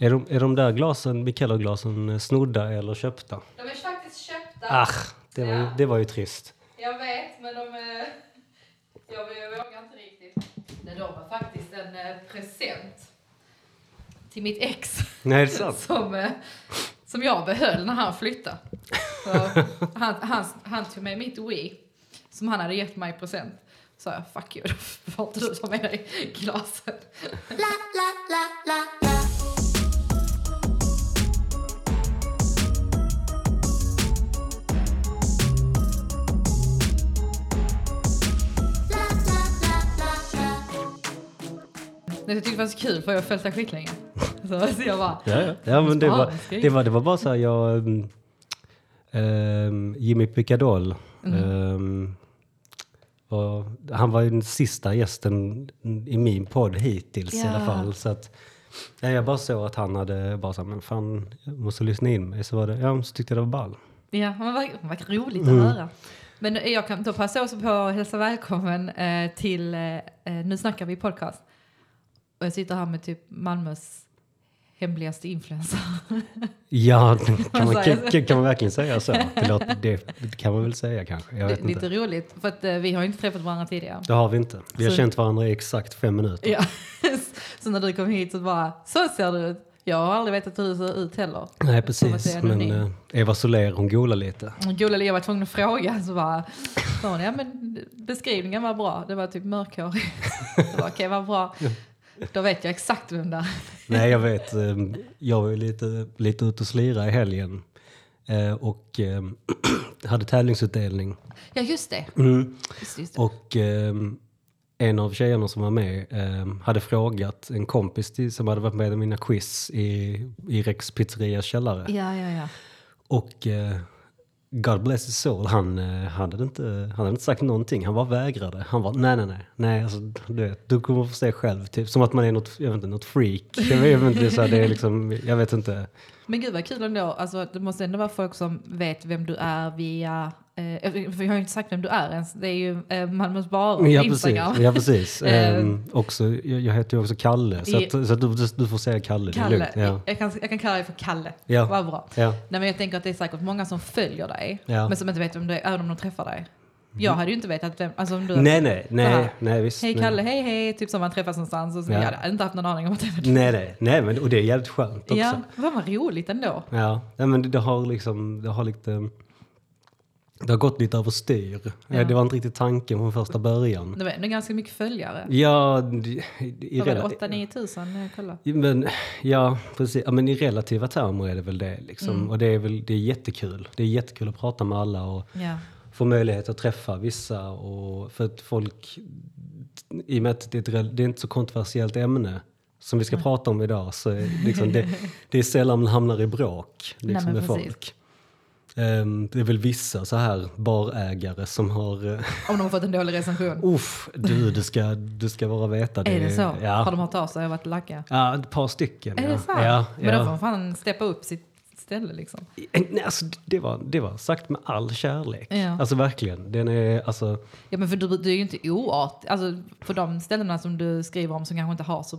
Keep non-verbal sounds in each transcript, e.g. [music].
Är de, är de där glasen, Mikkello-glasen, eh, snodda eller köpta? De är faktiskt köpta. Ach, det var, Ja. det var ju trist. Jag vet, men de är... [laughs] Jag, jag vågar inte riktigt. Nej, de var faktiskt en eh, present till mitt ex. Nej, är det sant? [laughs] som, eh, som jag behöll när han flyttade. Så [laughs] han, han, han tog med mitt Wii, som han hade gett mig i present. Så jag, fuck you, då får inte du ta med dig glasen. Det jag tyckte det var så kul för jag har följt dig skitlänge. [laughs] Så, så jag bara, Ja, ja. ja men det, var, det, var, det var bara så här, jag... mm, ehm, Jimmy Picadol. Mm. ehm, var, han var ju den sista gästen i min podd hittills i alla fall. Så att, ja, jag bara såg att han hade bara så här, men fan, jag måste lyssna in mig. Så var det, ja, så tyckte jag det var ball. Ja, men vad, vad roligt Mm. att höra. Men jag kan då passa också på att hälsa välkommen eh, till eh, eh, Nu snackar vi podcast. Och jag sitter här med typ Malmös hemligaste influencer. Ja, [laughs] kan man, säger kan, kan man verkligen säga så? Det, låter, det, det kan man väl säga kanske. Jag vet Lite inte. roligt, för att eh, vi har inte träffat varandra tidigare. Det har vi inte. Vi har Så- känt varandra i exakt fem minuter. Ja. [laughs] så när du kom hit så bara, så ser du ut. Jag har aldrig vetat hur du ser ut heller. Nej, precis. det Men anonym. eh, Eva Soler, hon golar lite. Gullig jag var tvungen att fråga så bara, hon, ja men beskrivningen var bra. Det var typ mörkhårig. [laughs] Det okej, vad bra. Då vet jag exakt vem det är. [laughs] Nej, jag vet. eh, Jag var lite, lite ute och slira i helgen. eh, Och eh, [clears throat] hade tävlingsutdelning. Ja, just det. Mm. Just, just det. Och eh, en av tjejerna som var med hade frågat en kompis till, som hade varit med i mina quiz i, i Rex pizzerias källare. Ja, ja, ja. Och eh, God bless his soul, han, eh, han, hade inte, han hade inte sagt någonting. Han bara vägrade. Han var nej, nej, nej. nej alltså, du, vet, du kommer få se själv. Typ, som att man är något, jag vet inte, något freak. Jag vet, jag vet inte, så här, det är liksom, jag vet inte. Men gud vad kul ändå. Alltså, det måste ändå vara folk som vet vem du är via... Eh, för jag har ju inte sagt vem du är ens. Det är ju eh, Malmös bar på Ja, precis. Instagram. Ja, precis. [laughs] Eh, Ehm, också, jag, heter ju också Kalle, så, att, så att du, du får säga Kalle. Kalle. lugnt. Ja. Jag, kan, jag kan kalla dig för Kalle. Ja. Vad bra. Ja. Nej, men jag tänker att det är säkert många som följer dig. Ja. Men som inte vet vem du är, även om de träffar dig. Jag hade ju inte vetat vem... Alltså om du, Nej, nej, nej, här, nej, visst. Hej nej. Kalle, hej hej. Typ som man träffas någonstans. Och så, Ja. Jag hade inte haft någon aning om att det var du. Nej, nej, nej, men och det är jävligt skönt också. Ja, vad roligt ändå. Ja, nej, men det, det har liksom, det har lite, det har gått lite överstyr. Ja. Det var inte riktigt tanken från första början. Det var ändå ganska mycket följare. Ja, det- i Vad var det? relati- 8-9 tusen när jag kollade? men, ja, precis. Ja, men i relativa termer är det väl det. Liksom. Mm. Och det är, väl, det är jättekul. Det är jättekul att prata med alla och Ja. få möjlighet att träffa vissa. Och för att folk, i och med att det är, ett, det är inte så kontroversiellt ämne som vi ska prata om idag, så liksom det, det är sällan man hamnar i bråk liksom, men med precis. folk. Ehm, det är väl vissa så här barägare som har... Uh, Om de har fått en dålig recension. Uff, du, du ska, du ska bara veta det. är det så? Ja. Har de hört av sig och varit lacka? ja, ett par stycken. Är ja. det så? Ja, Men då får ja. man fan steppa upp sitt ställe liksom. Nej, alltså, det, var, det var sagt med all kärlek. Ja. Alltså verkligen. Den är, alltså, Ja men för du, du är ju inte oartig. Alltså för de ställena som du skriver om som kanske inte har så,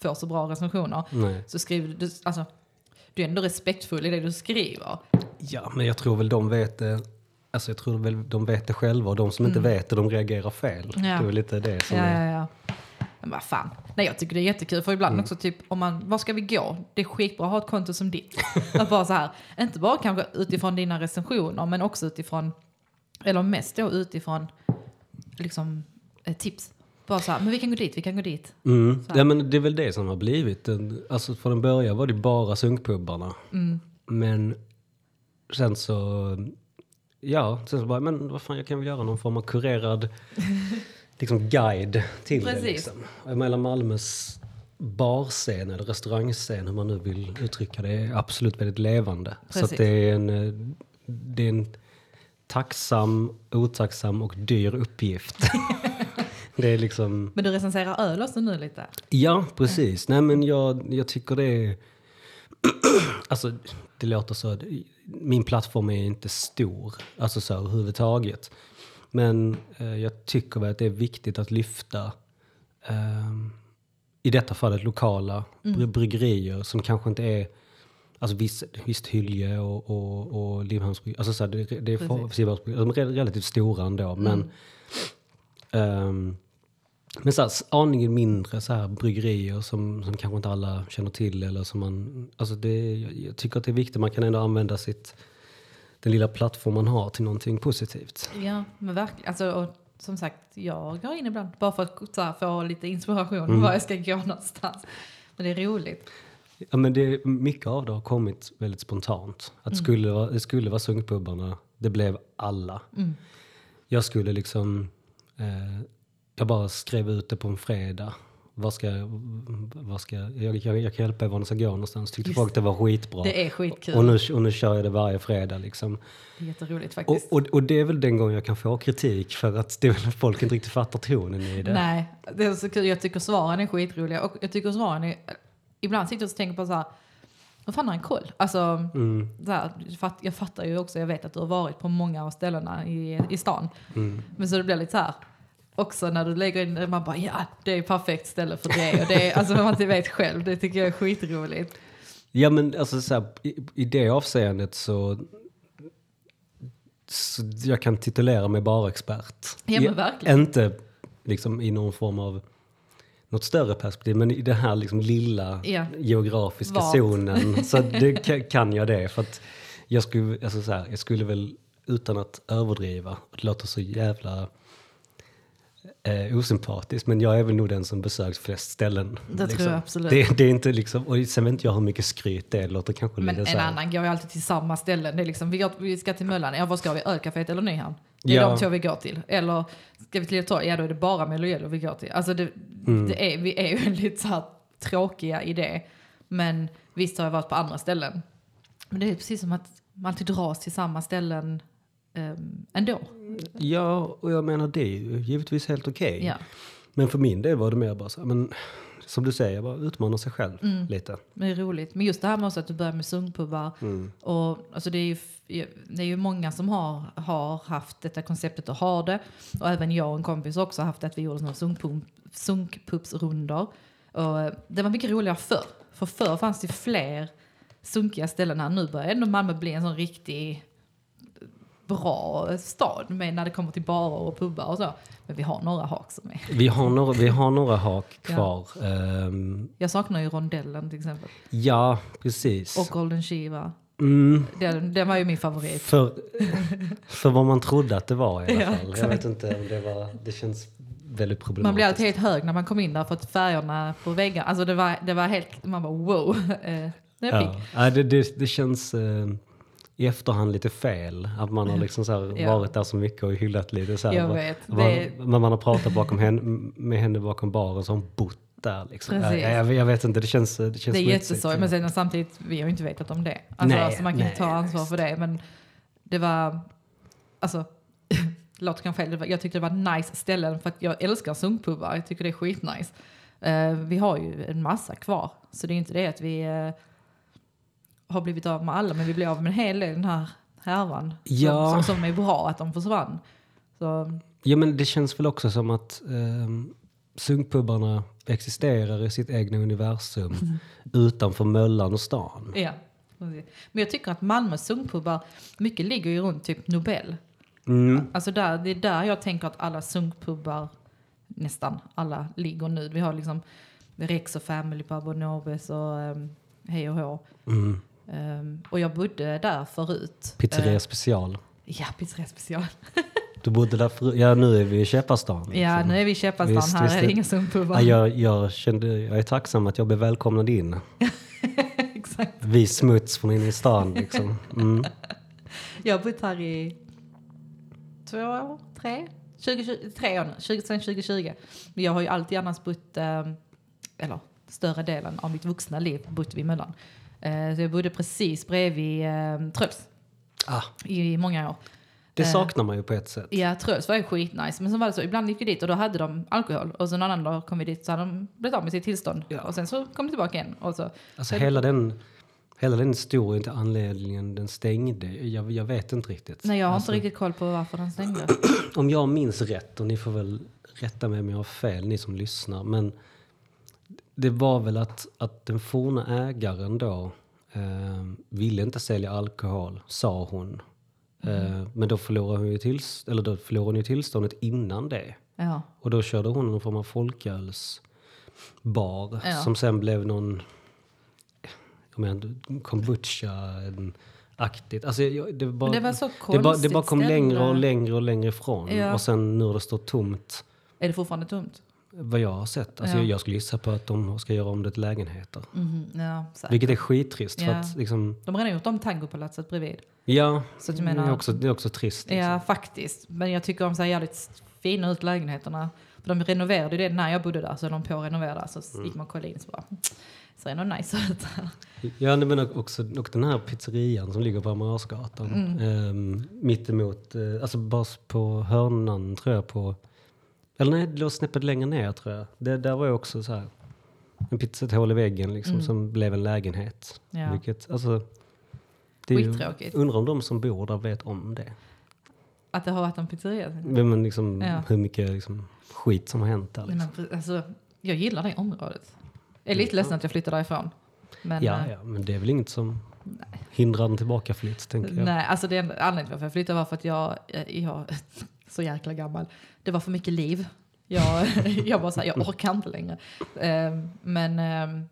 får så bra recensioner. nej. Så skriver du, alltså du är ändå respektfull i det du skriver. Ja, men jag tror väl de vet det. Alltså jag tror väl de vet det själva och de som inte vet det, de reagerar fel. Mm. Ja. Det är väl lite det som Ja, är... ja, ja. Men vad fan. Nej jag tycker det är jättekul för ibland också typ om man, var ska vi gå? Det är skitbra att ha ett konto som ditt. [laughs] Att bara så här, inte bara kanske utifrån dina recensioner men också utifrån, eller mest då utifrån liksom eh, tips. Bara så här, men vi kan gå dit, vi kan gå dit. Mm. Ja, men det är väl det som har blivit. Alltså från början var det bara sunkpubbarna. Mm. Men sen så, ja, sen så bara, men vad fan jag kan väl göra någon form av kurerad [laughs] liksom guide till det. Precis. Liksom. Jag menar Malmös barscen eller restaurangscen, hur man nu vill uttrycka det, är absolut väldigt levande. Så Precis. det är en, eh, det är en tacksam, otacksam och dyr uppgift. [laughs] det är liksom... Men du recenserar öl också nu lite? Ja, precis. Nej, men jag, jag tycker det är... alltså, det låter så... Min plattform är inte stor, alltså så överhuvudtaget. Men eh, jag tycker väl att det är viktigt att lyfta ehm, i detta fallet lokala Mm. bry- bryggerier som kanske inte är Alltså visst, visst Hylje och, och, och Limhamnsbryggeriet, alltså så här, det, det är för- Silverbergsbryggerier, de är relativt stora ändå. Men, ehm, men så här, aningen mindre så här, bryggerier som, som kanske inte alla känner till. Eller som man, alltså det, jag, jag tycker att det är viktigt, man kan ändå använda sitt, den lilla plattform man har till någonting positivt. Ja, men verkligen. Alltså, och som sagt, jag går in ibland bara för att här, få lite inspiration Mm. var jag ska gå någonstans. Men det är roligt. Ja, men det, mycket av det har kommit väldigt spontant. Att skulle vara, det skulle vara sunkpubbarna, det blev alla. Jag skulle liksom, eh, jag bara skrev ut det på en fredag. Vad ska, vad ska, jag, jag, jag kan hjälpa er var ni ska gå någonstans. Tyckte Just folk det var skitbra. Det är skitkul. och, nu, och nu kör jag det varje fredag liksom. Det är jätteroligt Och, faktiskt. och, och det är väl den gången jag kan få kritik för att det är väl folk inte riktigt fattar tonen i det. Nej, det är så kul. Jag tycker svaren är skitroliga. Och jag tycker svaren är... Ibland sitter jag och tänker på så här... Vad fan har han koll? Alltså, Mm, här, jag fattar ju också, jag vet att du har varit på många av ställena i, i stan. mm. Men så det blir lite så här, också när du lägger in man bara ja, det är perfekt ställe för det. Och det är, alltså man inte vet själv, det tycker jag är skitroligt. Ja men alltså så här, i, i det avseendet så, så jag kan titulera mig bara expert. Ja, men verkligen. Inte liksom i någon form av något större perspektiv men i den här liksom lilla Ja. geografiska Vart. zonen [laughs] så det ka- kan jag det. För att jag skulle, alltså så här, jag skulle väl utan att överdriva, och det låter så jävla eh, osympatiskt men jag är väl nog den som besökt flest ställen. liksom. Det tror jag absolut. Det, det är inte liksom, och sen vet inte jag hur mycket skryt det låter kanske Men lite en annan går ju alltid till samma ställen. Det är liksom, vi, går, vi ska till Möllan, ja vad ska vi? Ölcaféet eller Nyhamn? Det är Ja. de två vi går till. Eller ska vi till Lilla? Ja då är det bara Melo Yellow vi går till. Alltså det, Mm. det är, vi är ju [laughs] väldigt så här tråkiga i det. Men visst har jag varit på andra ställen. Men det är precis som att man alltid dras till samma ställen um, ändå. Ja, och jag menar det är ju givetvis helt okej. Ja. Men för min del var det mer bara så men som du säger, bara utmana sig själv Mm. lite. Men det är roligt. Men just det här med också att du börjar med sungpubbar. Mm. Och, alltså det, är ju, det är ju många som har, har haft detta konceptet och har det. Och även jag och en kompis har också haft att vi gjorde såna sunkpump, sunkpupsrundor. Och eh, det var mycket roligare förr. För förr fanns det fler sunkiga ställen här. Nu börjar ändå Malmö bli en sån riktig bra stad med när det kommer till barer och pubbar och så. Men vi har några hak som är... Vi har några, vi har några hak [laughs] Ja. kvar. Ehm, Jag saknar ju Rondellen till exempel. ja, precis. Och Golden Shiva. Mm, Den, den var ju min favorit. för, för vad man trodde att det var i alla [laughs] Ja, fall. Jag vet inte om det var, det känns väldigt problematiskt. Man blir alltid helt hög när man kom in där för att färgerna på väggarna, alltså det var, det var helt, man bara wow. [laughs] Jag Ja. Ja, det, det, det känns eh, i efterhand lite fel. Att man har liksom så Ja. varit där så mycket och hyllat lite. Så här, Jag vad- det- Men man har pratat bakom henne, med henne bakom baren hon bott där. Liksom. Ja, Precis. jag, jag vet inte, det känns, det känns Det är jättesorgligt men sen samtidigt, vi har ju inte vetat om det. Alltså, Nej, så man kan nej, inte ta ansvar för det. Men det var, alltså, [laughs] låter kanske fel, jag tyckte det var nice ställen för att jag älskar sunkpubbar. Jag tycker det är skitnice. Eh, vi har ju en massa kvar, så det är inte det att vi eh, har blivit av med alla, men vi blir av med en hel del den här härvan. Ja. Som, som, som är bra att de försvann. Så, Ja men det känns väl också som att um, sunkpubbarna existerar i sitt egna universum Mm. utanför Möllan och stan. ja. Men jag tycker att Malmös sunkpubbar, mycket ligger ju runt typ Nobel. Mm. Alltså där, det är där jag tänker att alla sunkpubbar, nästan alla, ligger nu. Vi har liksom Rex och Family Pub och Noves och um, Hej och Hå. Mm. Ehm, och jag bodde där förut. Pizzeria Eh, special. ja, pizzeria special. Du bodde där förut? Ja nu är vi i Käpparstan. Ja, liksom. nu är vi i Käpparstan. Visst, Här visst, är det inga sunkpubbar. Ja, jag, jag, kände, jag är tacksam att jag blev välkomnad in. [laughs] Exakt. Vi smuts från inne i stan liksom. Mm. [laughs] Jag har bott här i två år, tre? 20, tre år nu, 20, sen 2020. Men jag har ju alltid annars bott, eh, eller större delen av mitt vuxna liv bott vid Möllan. Eh, så jag bodde precis bredvid eh, Tröls Ah, i många år. det Eh. saknar man ju på ett sätt. Ja, Tröls var ju skitnice. Men så var det så, ibland gick vi dit och då hade de alkohol. Och så en annan dag kom vi dit så hade de blivit av med sitt tillstånd. Ja. Och sen så kom de tillbaka igen. Och så, Alltså hela den, hela den historien till anledningen den stängde, jag, jag vet inte riktigt. nej, jag har alltså, inte riktigt koll på varför den stängde. [clears throat] Om jag minns rätt, och ni får väl rätta mig om jag har fel, ni som lyssnar, men det var väl att, att den forna ägaren då eh, ville inte sälja alkohol, sa hon. Eh, men då förlorade, hon ju tills, eller då förlorade hon ju tillståndet innan det. Ja. Och då körde hon någon form av folkölsbar Ja. som sen blev någon jag menar, kombucha-aktigt. Alltså, jag- det, var bara, det var så det, bara, det konstigt bara kom längre och längre och längre ifrån. Ja. Och sen nu har det stått tomt. Är det fortfarande tomt? Vad jag har sett. Alltså, Ja. jag, jag skulle gissa på att de ska göra om det till lägenheter. Mhm, Ja, säkert. Vilket är skittrist. För Ja. att, liksom, De har redan gjort om tangopalatset bredvid. ja, Så att jag det, menar- är också, det är också trist. Liksom. Ja, faktiskt. Men jag tycker de ser jävligt fina ut lägenheterna. För de renoverade ju det när jag bodde där, så de på att renovera. Så Mm. gick man och kollade in så bara, "Mm, ser ändå nice ut. Ja, men också och den här pizzerian som ligger på Amiralsgatan. Mm. Mm. mittemot, eh, alltså bara på hörnan tror jag på, eller nej, det låg snäppet längre ner tror jag. Det, där var ju också så här, en pizza, ett hål i väggen liksom, som blev en lägenhet. Mm. Ja. Vilket, alltså, det Skittråkigt. undrar om de som bor där vet om det. Att det har varit en pizzeria. Men liksom, Ja. hur mycket liksom, skit som har hänt där. Nej, Liksom. men, alltså, jag gillar det området. Jag är lite ledsen att jag flyttade därifrån. Men, Ja, eh, ja, men det är väl inget som hindrar en tillbakaflytt, tänker jag. Nej, alltså det är anledningen till varför jag flyttade var för att jag, eh, jag så jäkla gammal. Det var för mycket liv. Jag, [laughs] jag bara så här, jag orkar inte längre. Eh, Men, eh,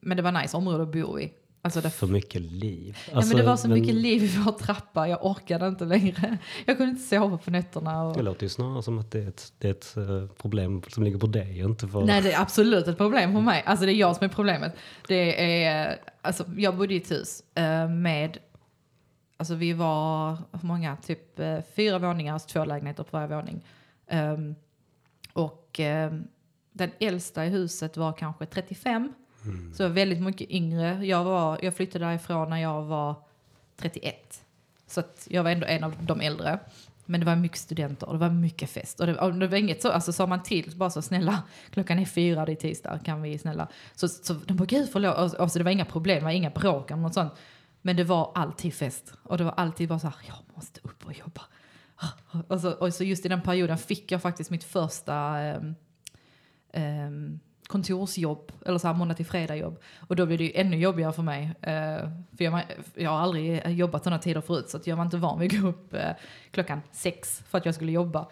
men det var nice område att bo i. Alltså det, För mycket liv. ja, Alltså, men det var så men mycket liv i vår trappa, jag orkade inte längre. [laughs] Jag kunde inte sova på nätterna. Och, Det låter ju snarare som att det är ett, det är ett eh, problem som ligger på dig inte för... Nej, det är absolut ett problem för mig. Alltså det är jag som är problemet. Det är, alltså, jag bodde i ett hus eh, med, alltså vi var, hur många? Typ eh, fyra våningar, alltså två lägenheter på varje våning. Ehm, och ehm, den äldsta i huset var kanske 35. Så väldigt mycket yngre. Jag, var, jag flyttade därifrån när jag var 31. Så jag var ändå en av de äldre. Men det var mycket studenter och det var mycket fest. Och det, och det var inget så, alltså sa man till bara så snälla, klockan är fyra, det är tisdag, kan vi snälla. Så, så de bara gud förlåt, och, och så det var inga problem, det var inga bråk eller något sånt. Men det var alltid fest. Och det var alltid bara så här, jag måste upp och jobba. Och så, och så just i den perioden fick jag faktiskt mitt första ehm, ehm, kontorsjobb, eller så här måndag till fredag jobb. Och då blev det ju ännu jobbigare för mig. eh, för jag, jag har aldrig jobbat sådana tider förut så att jag var inte van vid att gå upp eh, klockan sex för att jag skulle jobba.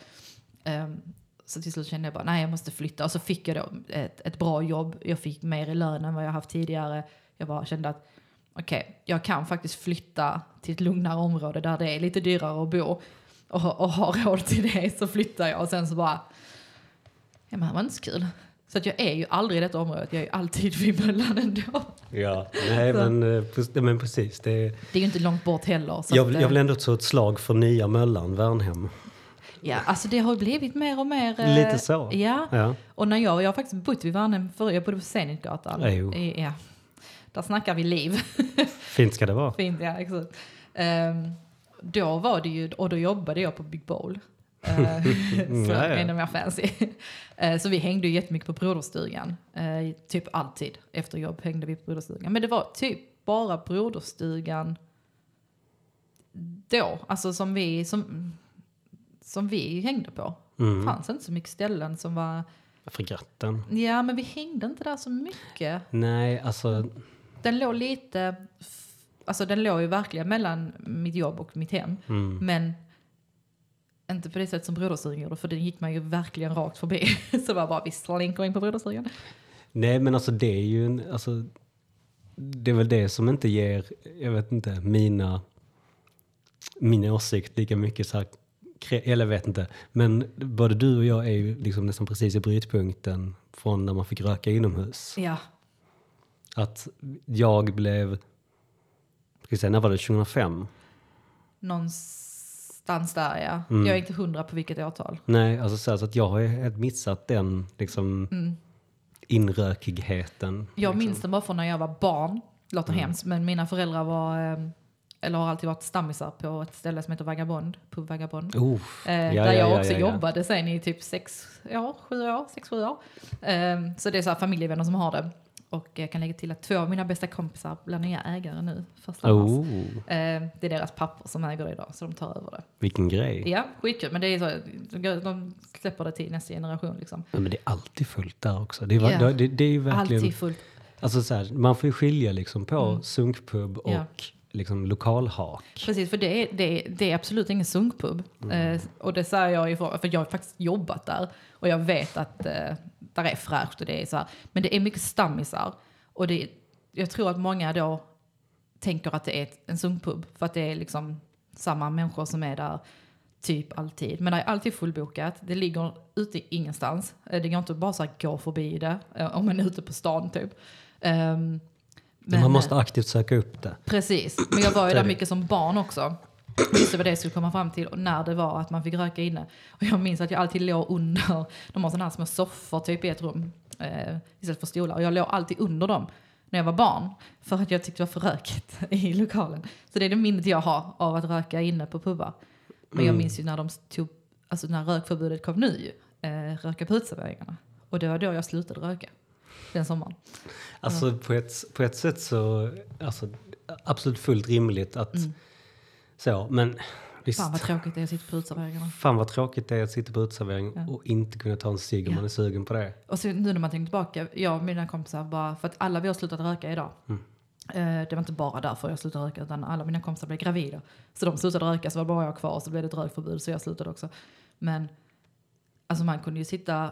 Ehm, så till slut kände jag bara, nej jag måste flytta. Och så fick jag då ett, ett bra jobb. Jag fick mer i lön än vad jag haft tidigare. Jag bara kände att okej, jag kan faktiskt flytta till ett lugnare område där det är lite dyrare att bo. Och, och ha råd till det så flyttar jag. Och sen så bara, ja men det var inte så kul. Så att jag är ju aldrig i detta området, jag är ju alltid vid Möllan ändå. Ja, nej men, eh, men precis. Det är, Det är ju inte långt bort heller. Jag, vill- eh, jag vill ändå ta ett slag för nya Möllan, Värnhem. Ja, alltså det har blivit mer och mer... eh, Lite så. Ja, Ja. och när jag, jag har faktiskt bott vid Värnhem förr, jag bodde på Zenitgatan. Ja, där snackar vi liv. [laughs] Fint ska det vara. Fint, ja exakt. Ehm, då var det ju, och då jobbade jag på Big Bowl. Eh, [laughs] [laughs] så Ja, ja. ännu mer fancy. Eh, så vi hängde ju jättemycket på Broderstugan. Eh, typ alltid efter jobb hängde vi på Broderstugan. Men det var typ bara Broderstugan då, alltså som vi, som, som vi hängde på. Det Mm. fanns inte så mycket ställen som var, Fregatten. ja men vi hängde inte där så mycket. Nej, alltså Den låg lite, alltså den låg ju verkligen mellan mitt jobb och mitt hem. mm. Men inte på det sätt som Broderstugan gjorde, för den gick man ju verkligen rakt förbi. [laughs] så var bara, vi slinker in på Broderstugan. Nej, men alltså det är ju en, alltså, det är väl det som inte ger, jag vet inte, mina, min åsikt lika mycket så här, eller jag vet inte, men både du och jag är ju liksom nästan precis i brytpunkten från när man fick röka inomhus. Ja, Att jag blev, ska säga, när var det, 2005? någonstans där ja. Mm. Jag är inte hundra på vilket årtal. Nej, alltså så, här, så att jag har helt missat den liksom Mm. inrökigheten. Jag liksom. minns den bara från när jag var barn. Låter hemskt, men mina föräldrar var, eh, eller har alltid varit stammisar på ett ställe som heter Vagabond, på Vagabond. Oh, Eh, ja, där ja, jag ja, också jobbade sen i typ sex, ja, sju år, sex, sju år. Eh, så det är så här familjevänner som har det. Och jag kan lägga till att två av mina bästa kompisar blir nya ägare nu, första. Oh, Eh, det är deras pappor som äger det idag, så de tar över det. vilken grej. Ja, skitkul. Men det är så, de släpper det till nästa generation liksom. Ja, men det är alltid fullt där också. Det är, Ja. det, det är ju verkligen... Alltid fullt. Alltså så här, man får ju skilja liksom på sunkpub och Ja. liksom lokalhak. Precis, för det är, det är, det är absolut ingen sunkpub. Eh, och det säger jag ifrån, för jag har faktiskt jobbat där. Och jag vet att eh, där är fräscht och det är så här. Men det är mycket stammisar. Och det, är- jag tror att många då tänker att det är en sunkpub. För att det är liksom samma människor som är där typ alltid. Men det är alltid fullbokat. Det ligger ute ingenstans. Eh, Det går inte bara så här gå förbi det. eh, Om man är ute på stan typ. Ehm, Men, man måste aktivt söka upp det. Precis, men jag var ju där mycket som barn också. Visste vad det skulle komma fram till och när det var att man fick röka inne. Och jag minns att jag alltid låg under, de har sådana här små soffor typ i ett rum eh, istället för stolar. Och jag låg alltid under dem när jag var barn. För att jag tyckte det var för rökigt [laughs] i lokalen. Så det är det minnet jag har av att röka inne på pubbar. Men jag minns ju när de tog, alltså när rökförbudet kom nu eh, röka på uteserveringarna. Och det var då jag slutade röka. Den sommaren. Alltså på, ett, på ett sätt så, alltså, absolut fullt rimligt att så, men visst. Mm. Fan vad tråkigt det är att sitta på uteserveringarna. Fan vad tråkigt det är att sitta på uteservering Ja. och inte kunna ta en cigg om Ja. man är sugen på det. Och så nu när man tänker tillbaka, jag och mina kompisar bara, för att alla vi har slutat röka idag. Eh, det var inte bara därför jag slutade röka, utan alla mina kompisar blev gravida. Så de slutade röka, så var bara jag kvar, och så blev det ett rökförbud, så jag slutade också. Men alltså man kunde ju sitta,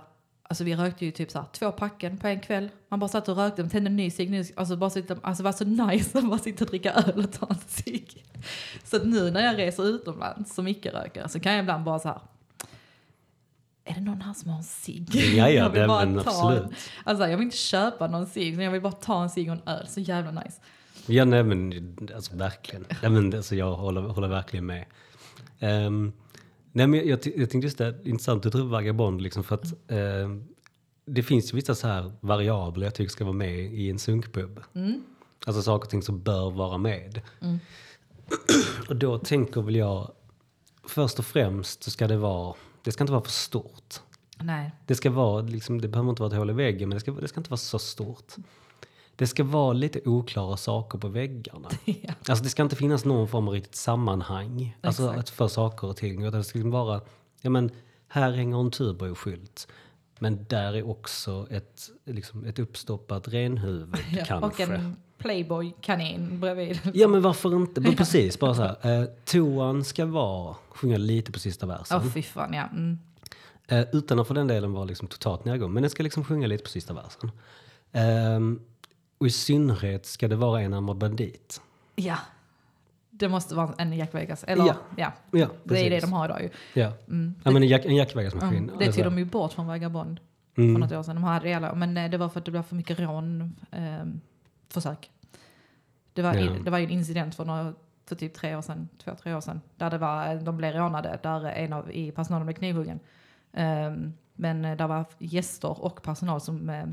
alltså vi rökte ju typ så här, två packen på en kväll. Man bara satt och rökte, man tände en ny cigg, alltså bara sitta, alltså var så nice att bara sitta och dricka öl och ta en cigg. Så nu när jag reser utomlands som icke-rökare så kan jag ibland bara så här, är det någon här som har en cigg? Ja, ja, [laughs] Jag vill bara men ta absolut. en- Alltså jag vill inte köpa någon cigg, men jag vill bara ta en cigg och en öl. Så jävla nice. Ja, nej men alltså verkligen. Nej, men, alltså, jag håller, håller verkligen med. Um, nej, men jag, jag tänkte just det, intressant att du tror vagabond liksom för att ehm, det finns ju vissa så här variabler jag tycker ska vara med i en sunkpub. Alltså saker och ting som bör vara med. [clears throat] och då tänker väl jag, först och främst så ska det vara, det ska inte vara för stort. Nej. Det ska vara, liksom, det behöver inte vara ett hål i väggen, men det ska, det ska inte vara så stort. Det ska vara lite oklara saker på väggarna. [laughs] Ja. Alltså det ska inte finnas någon form av riktigt sammanhang alltså Exakt. för saker och ting. Utan det ska liksom vara, ja men här hänger en turboskylt. Men där är också ett, liksom, ett uppstoppat renhuvud [laughs] Ja, kanske. och en Playboy-kanin bredvid. Ja men varför inte? Men [laughs] precis, bara så här. Eh, toan ska vara, sjunga lite på sista versen. Åh fy fan ja. Mm. Eh, utan att för den delen vara liksom totalt nedgång. Men den ska liksom sjunga lite på sista versen. Ehm, och i synnerhet ska det vara en enarmad bandit. Ja. Det måste vara en Jack Vegas. Eller Ja. ja. Ja, Det är det de har idag ju. Ja, Mm. ja men en, Jack, en Jack Vegas-maskin. Mm. Det Alltså, tog de ju bort från Vagabond Mm. för något år sedan. De hade det, men eh, det var för att det blev för mycket rån, eh, försök. Det var, Ja. det var ju en incident för, några, för typ tre år sedan, två, tre år sedan. Där det var, de blev rånade, där en av i personalen blev knivhuggen. Eh, men eh, där var gäster och personal som eh,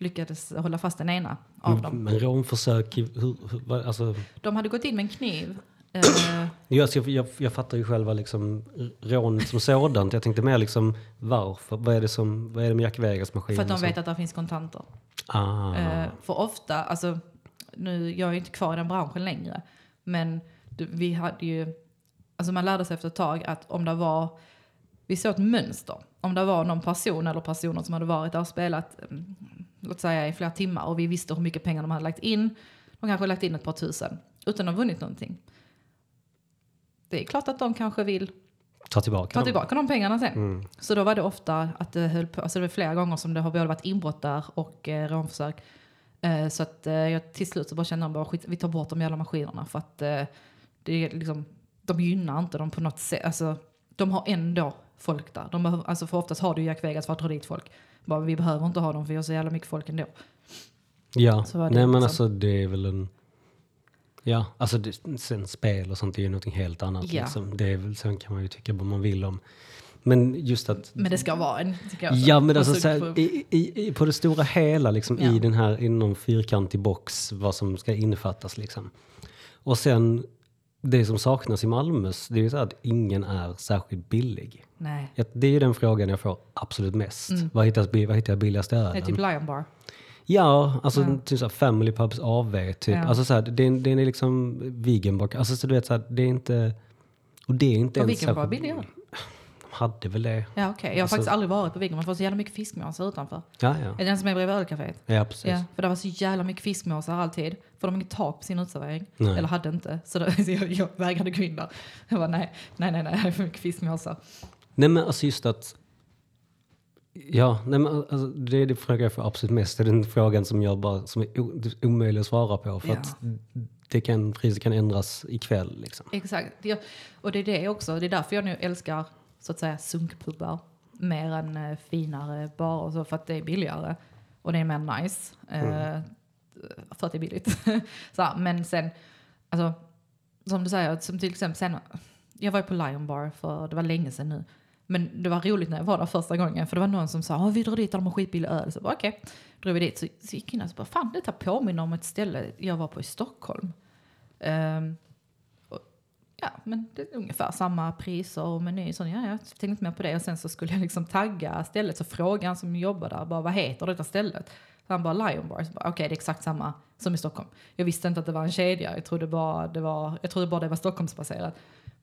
lyckades hålla fast den ena av dem. Men rånförsök, hur, alltså, De hade gått in med en kniv. Eh, [clears throat] jag, alltså, jag, jag, jag fattar ju själva liksom rånet som sådant. Jag tänkte mer liksom varför, vad är det, som, vad är det med Jack Vegas-maskinen? för att de vet att det finns kontanter. Ah, Eh, för ofta, alltså, nu, jag är ju inte kvar i den branschen längre, men vi hade ju, alltså man lärde sig efter ett tag att om det var, vi såg ett mönster. Om det var någon person eller personer som hade varit där och spelat, mm, låt säga i flera timmar och vi visste hur mycket pengar de hade lagt in. De kanske lagt in ett par tusen utan att ha vunnit någonting. Det är klart att de kanske vill ta tillbaka ta dem. tillbaka de pengarna sen. Mm. Så då var det ofta att det höll på, alltså det var flera gånger som det har både varit inbrott där och eh, rånförsök. Eh, så att eh, jag till slut så bara kände bara skit, vi tar bort de jävla maskinerna för att eh, det är liksom, de gynnar inte dem på något sätt. Alltså, de har ändå folk där. De behöver, alltså för oftast har du Jack Vegas för att dra dit folk. Bara, vi behöver inte ha dem för vi har så jävla mycket folk ändå. Ja, nej men liksom. alltså det är väl en... Ja, alltså det, sen spel och sånt är ju någonting helt annat. Ja. Liksom. Det är väl, sen kan man ju tycka vad man vill om. Men just att... Men det ska vara en, tycker jag. Ja men alltså så- här, i, i, i, på det stora hela liksom, Ja. i den här inom fyrkantig box vad som ska innefattas liksom. Och sen det som saknas i Malmös det är ju så att ingen är särskilt billig. Nej, Det är ju den frågan jag får absolut mest. Vad, hittas, vad hittar jag billigast i det är ölen? typ Lion Bar. Ja, alltså Ja. typ såhär Family Pubs AV typ. Ja. Alltså såhär, det, är- det är liksom veganbak. Alltså så du vet såhär, det är inte... Och det är inte Och ens särskilt- billigare? De hade väl det. Ja okej, jag har Alltså- faktiskt aldrig varit på Viggen. Man får så jävla mycket fiskmåsar utanför. Ja, ja. Är det den som är bredvid ölcaféet? Ja, precis. Ja, för det var så jävla mycket fiskmåsar alltid. För de har inget tak på sin uteservering. Eller hade inte. Så, då, [laughs] så jag, jag vägrade gå in där. Jag bara nej, nej, nej, nej, det är för mycket fiskmåsar. Nej men alltså just att... Ja, nej men alltså, det är det frågan jag får absolut mest. Det är den frågan som jag bara, som är o, omöjlig att svara på. För att det kan, priset kan ändras ikväll liksom. Exakt. Och det är det också. Det är därför jag nu älskar så att säga sunkpubbar. Mer än eh, finare barer så. För att det är billigare. Och det är mer nice. Eh, för att det är billigt. [laughs] så här, men sen, alltså, som du säger, som till exempel sen, jag var ju på Lion Bar för, det var länge sedan nu. Men det var roligt när jag var där första gången. För det var någon som sa, "Ja, vi drar dit och de har skitbillig öl. Så jag bara, okej, drog vi dit. Så, så gick jag in och så bara, fan detta påminner om ett ställe jag var på i Stockholm. Och, ja, men det är ungefär samma priser och meny. Så, ja, jag tänkte inte mer på det. Och sen så skulle jag liksom tagga stället. Så frågade han som jobbar där, bara, vad heter detta stället? Så han bara Lion Bar. Okej, okay, Okej, det är exakt samma som i Stockholm. Jag visste inte att det var en kedja. Jag trodde bara det var, jag trodde bara det var Stockholmsbaserat.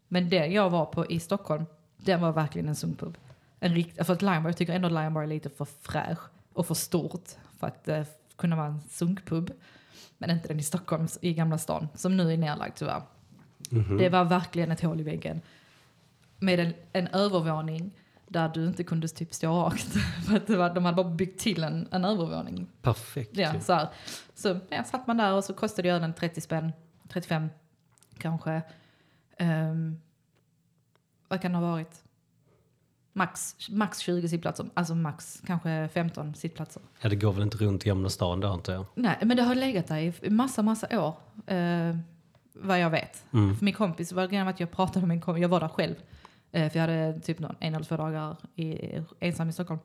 Men det jag var på i Stockholm, den var verkligen en sunkpub. En rikt, för att Lion Bar, jag tycker ändå Lion Bar är lite för fräsch och för stort för att eh, kunna vara en sunkpub. Men inte den i Stockholm, i Gamla stan, som nu är nedlagd tyvärr. Det var verkligen ett hål i väggen. Med en, en övervåning där du inte kunde typ stå rakt. [laughs] För att det var, de hade bara byggt till en, en övervåning. Perfekt. Ja, så här. Så ja, satt man där och så kostade ölen 30 spänn, 35 kanske. Um, vad kan det ha varit? Max, max 20 sittplatser, alltså max kanske 15 sittplatser. ja, det går väl inte runt i Gamla stan då antar jag. Nej, men det har legat där i massa, massa år. Eh, vad jag vet. Mm. För min kompis, var grejen att jag pratade med min kompis, jag var där själv. Eh, för jag hade typ någon, en eller två dagar i, ensam i Stockholm.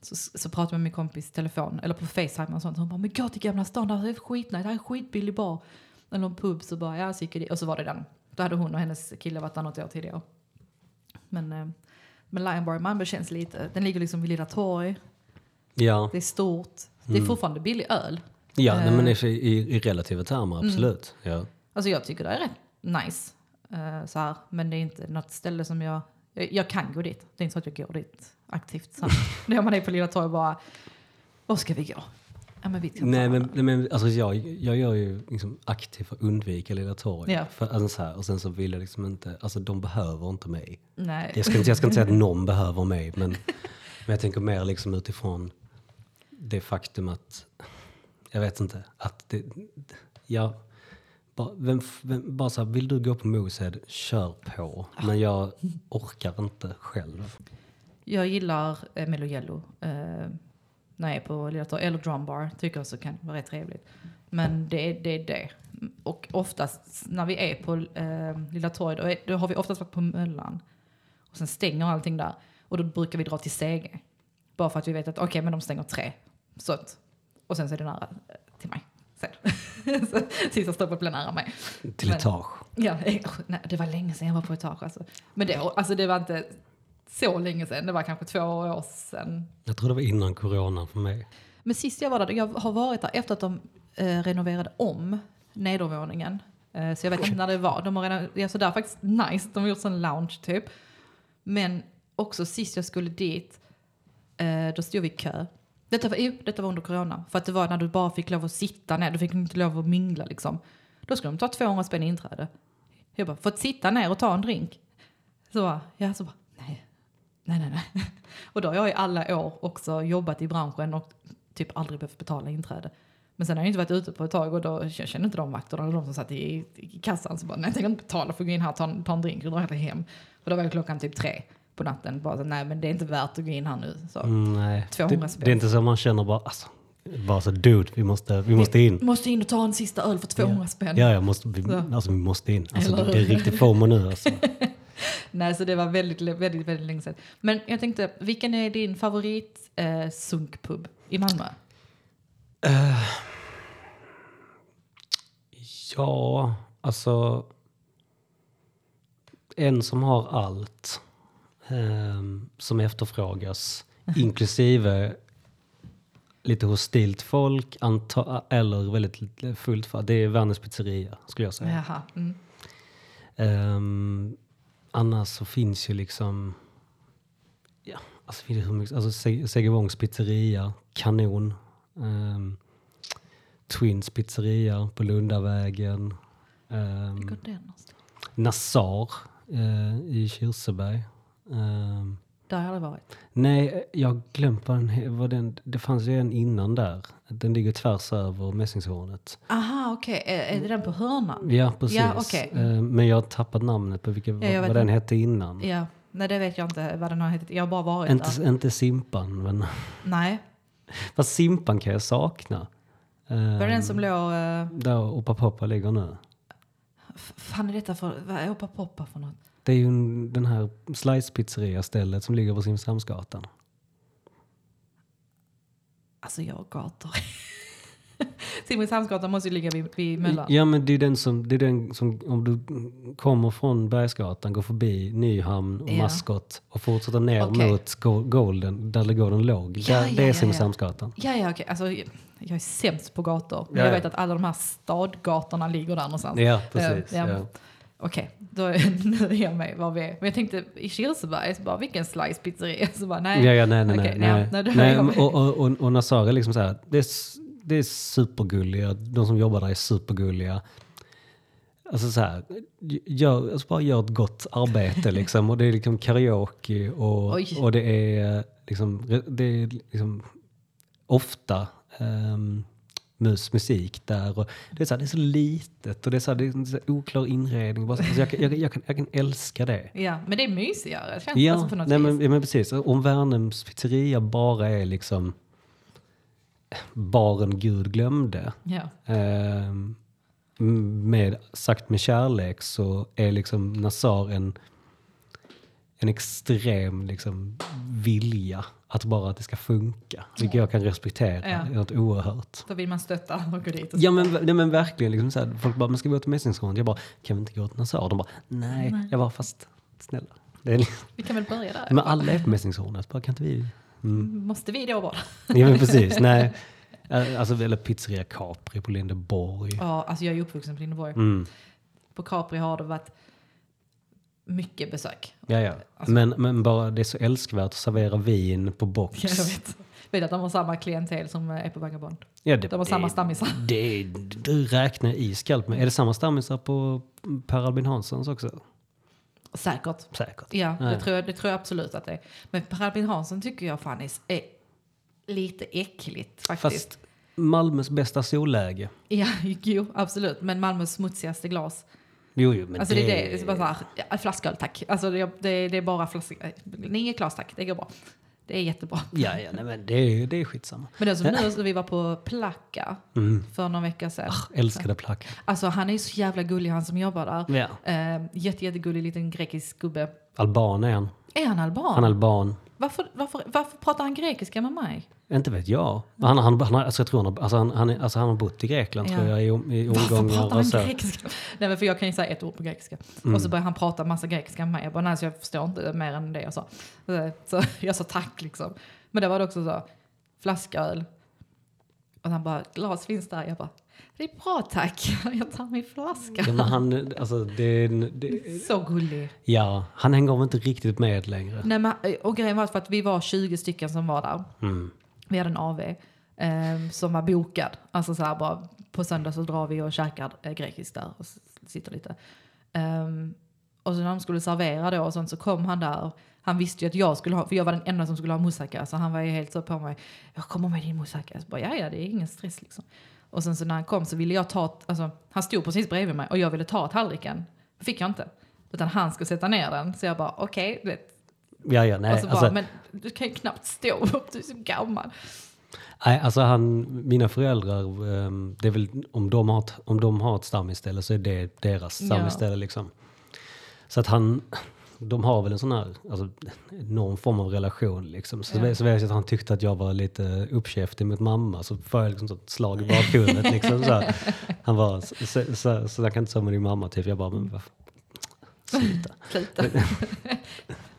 Så, så pratade jag med min kompis i telefon, eller på Facetime och sånt. Hon bara, men gå till Gamla stan, där är skitnice, det här är skitbillig bar. Eller någon pub, så bara, ja så gick jag dit. Och så var det den. Då hade hon och hennes kille varit där något år tidigare. Men, eh, men Lion Bar i Malmö känns lite, den ligger liksom vid Lilla Torg. Ja, Det är stort. Det är fortfarande billig öl. ja nej, men Eh. i, i, i relativa termer absolut. Ja. Alltså jag tycker det är rätt nice. eh, så här. Men det är inte något ställe som jag... Jag, jag kan gå dit. Det är inte så att jag går dit aktivt. Så. När [laughs] man är på Lilla Torg bara... Var ska vi gå? Ja, men Nej men, nej, men alltså jag, jag gör ju liksom aktivt för att undvika Lilla torg. Ja. För, alltså, så här, och sen så vill jag liksom inte, alltså de behöver inte mig. Nej. Jag ska, inte, jag ska inte säga att [laughs] någon behöver mig, men, men jag tänker mer liksom utifrån det faktum att, jag vet inte, att det, ja, bara, vem, vem, bara så här, vill du gå på Moosehead, kör på. Men jag orkar inte själv. Jag gillar eh, Melo Yellow. Eh, när jag är på Lilla Torg. Eller Drumbar. Tycker jag så kan vara rätt trevligt. Men det är det. Det. Och oftast när vi är på eh, Lilla Torg. Då, är, då har vi oftast varit på Möllan. Och sen stänger allting där. Och då brukar vi dra till Sege. Bara för att vi vet att okej, men de stänger tre. Så att, och sen så är det nära eh, till mig. Sen. [laughs] sista stoppet blir nära mig. Till Men- etage. Ja, eh, nej, det var länge sedan jag var på etage. Alltså. Men det, alltså, det var inte så länge sedan. Det var kanske två år sedan. Jag tror det var innan corona för mig. Men sist jag var där, jag har varit där efter att de eh, renoverade om nedervåningen. Eh, så jag vet inte när det var. De har redan, alltså där är faktiskt nice. De har gjort sån lounge typ. Men också sist jag skulle dit, eh, då stod vi i kö. Detta var, detta var under corona. För att det var när du bara fick lov att sitta ner. Du fick inte lov att mingla liksom. Då skulle de ta 200 spänn i inträde. Jag bara, för att sitta ner och ta en drink. Så bara, ja, så bara, nej. Nej, nej, nej. [laughs] Och då har jag i alla år också jobbat i branschen och typ aldrig behövt betala inträde. Men sen har jag inte varit ute på ett tag och då jag känner inte de vakterna eller de som satt i, i kassan. Så bara, nej jag tänker inte betala för att gå in här och ta, en- ta en drink och dra hellre hem. Och då var det klockan typ tre på natten. Bara så, nej men det är inte värt att gå in här nu. Så. Mm, nej. 200 det, spänn. det är inte så man känner bara, alltså, bara så dude, vi måste, vi måste in. Måste in och ta en sista öl för 200 spänn. Ja, jag måste, vi, Så. alltså, vi måste in. Alltså, Eller det, är riktigt FOMO nu. Alltså. [laughs] Nej, så det var väldigt, väldigt, väldigt länge sedan. Men jag tänkte, vilken är din favorit eh, sunkpub i Malmö? Ja, alltså. En som har allt som efterfrågas, inklusive lite hostilt folk anta, eller väldigt fullt. För. Det är världens pizzeria skulle jag säga. Jaha. Mm. Ehm, annars så finns ju liksom... Ja, alltså, alltså Se- Segevångs pizzeria, kanon. Ehm, Twins pizzeria på Lundavägen. Um, Går? Nassar eh, i Kirseberg. Ehm, Där har jag aldrig varit. nej, jag har glömt vad den, vad den Det fanns ju en innan där. Den ligger tvärs över Mässingshornet. Aha, okej. Är, är det den på hörnan? Ja, precis. Ja, okej. Ehm, men jag har tappat namnet på vilka, jag vad, vad den hette innan. Ja. Nej, det vet jag inte vad den har hetat. Jag har bara varit Inte, där. inte Simpan, men [laughs] Nej. fast Simpan kan jag sakna. Ehm, Var det den som låg... Uh, Där Opa Poppa ligger nu. fan är detta för... Vad är Opa Poppa för något? Det är ju en- den här slice pizzeria stället som ligger på Simrishamnsgatan. Alltså jag har gator. [laughs] Simrishamnsgatan måste ju ligga vid, vid Möllan. Ja men det är den som, det är den som om du kommer från Bergsgatan, går förbi Nyhamn och Ja. Maskot och fortsätter ner Okej. mot Go- Golden, där Golden låg. Ja, där, ja, det är ja, Simrishamnsgatan. Ja, ja, okej. Alltså, jag är sämst på gator. Men Ja, jag ja. vet att alla de här stadgatorna ligger där någonstans. Ja, precis. Ja. ja. Okej, då är jag med var vi är. Men jag tänkte i Kirseberg, så bara vilken slice pizzeria? [laughs] Så bara nej. Ja, ja, nej, nej, Okej, nej. nej. nej, och, och, och, och Nassar är liksom så här, det är, det är supergulliga, de som jobbar där är supergulliga. Alltså så här, gör, alltså bara gör ett gott arbete [laughs] liksom. Och det är liksom karaoke och, Oj. och det är liksom, det är liksom ofta um, musik där. Och det, är så här, det är så litet och det är så, här, det är så oklar inredning. Bara så, alltså jag, kan- jag, jag, kan, jag kan älska det. Ja, men det är mysigare känns Ja, alltså på något nej, vis. men, ja, men precis. Om Värnhems pizzeria bara är liksom baren Gud glömde. Ja. ehm, med, sagt med kärlek så är liksom Nassar en, en extrem liksom, vilja att bara att det ska funka. Vilket jag kan respektera. Ja. Något oerhört. Då vill man stötta och gå dit. Och Ja men, nej, men verkligen, liksom så här, folk bara, men ska vi gå till Mässingsgården? Jag bara, kan vi inte gå till Nassar? De bara, nej. Jag bara, fast snälla. Liksom, Vi kan väl börja där? men alla är på Mässingshornet, bara kan inte vi? Måste vi då vara Ja men precis, [laughs] nej. Alltså, eller pizzeria Capri på Lindeborg. Ja, alltså jag är uppvuxen på Lindeborg. Mm. På Capri har det varit mycket besök. Ja, ja. Men, men bara det är så älskvärt att servera vin på box. Ja, jag vet. vet att de har samma klientel som är på Vagabond. Ja, det, De har samma stammisar. Det, du räknar iskallt med. Är det samma stammisar på Per Albin Hanssons också? Säkert. Säkert. Ja, det tror, jag, det tror jag absolut att det är. Men Per Albin Hansson tycker jag fan är, är lite äckligt faktiskt. Fast Malmös bästa solläge. Ja, [laughs] jo, absolut. Men Malmös smutsigaste glas. Jo, jo, men Alltså det, är det, det är bara så här, ja, flasköl tack. Alltså det, det, det är bara flask, nio glas tack, det går bra. Det är jättebra. Ja, ja, nej, men det, är- det är skitsamma. Men det är som nu, så vi var på Plaka Mm. för någon vecka sedan. Älskade plack. Alltså han är så jävla gullig han som jobbar där. Ja. Eh, jätte, jättegullig liten grekisk gubbe. Alban är han. Är han alban? Han är alban. Varför, varför, varför pratar han grekiska med mig? Inte vet jag. Han, han, han, alltså jag tror han, alltså han, han, alltså han har bott i Grekland Ja. tror jag, i, i Varför omgångar. pratar och så. han grekiska? [laughs] Nej men för jag kan ju säga ett ord på grekiska. Mm. Och så börjar han prata massa grekiska med mig. Jag bara, nej så jag förstår inte mer än det jag sa. Så, så [laughs] jag sa tack liksom. Men det var det också så, flasköl. Och han bara, glas finns där. Jag bara, det är bra tack. [laughs] Jag tar min flaska. Ja, men han, alltså det, det, Så gullig. ja, han hänger inte riktigt med längre. Nej, men, och grejen var för att vi var 20 stycken som var där. Mm. Vi hade en AV eh, som var bokad. Alltså så här bara på söndag så drar vi och käkar eh, grekiskt där och sitter lite. Ehm, och så när de skulle servera då och sånt så kom han där. Han visste ju att jag skulle ha, för jag var den enda som skulle ha moussaka. Så han var ju helt så på mig. Jag kommer med din moussaka. Så bara, ja ja det är ingen stress liksom. Och sen så när han kom så ville jag ta, alltså han stod precis bredvid mig och jag ville ta tallriken. Fick jag inte. Utan han skulle sätta ner den. Så jag bara okej, vet. Ja, ja, nej. och så bara, Alltså, men du kan ju knappt stå upp, du är så gammal. nej, alltså han, mina föräldrar, ehm, det väl, om, de har om de har ett stammisställe så är det deras Ja. stammisställe. Liksom. Så att han, de har väl en sån här, alltså, någon form av relation. Liksom. Så, Ja. så vet jag att han tyckte att jag var lite uppkäftig mot mamma. Så får jag liksom ett slag i bakhuvudet. liksom, så här. Han var, så, så, så, så jag kan inte säga med din mamma. Typ. Jag bara, men vad Sluta. [laughs] Sluta. [laughs]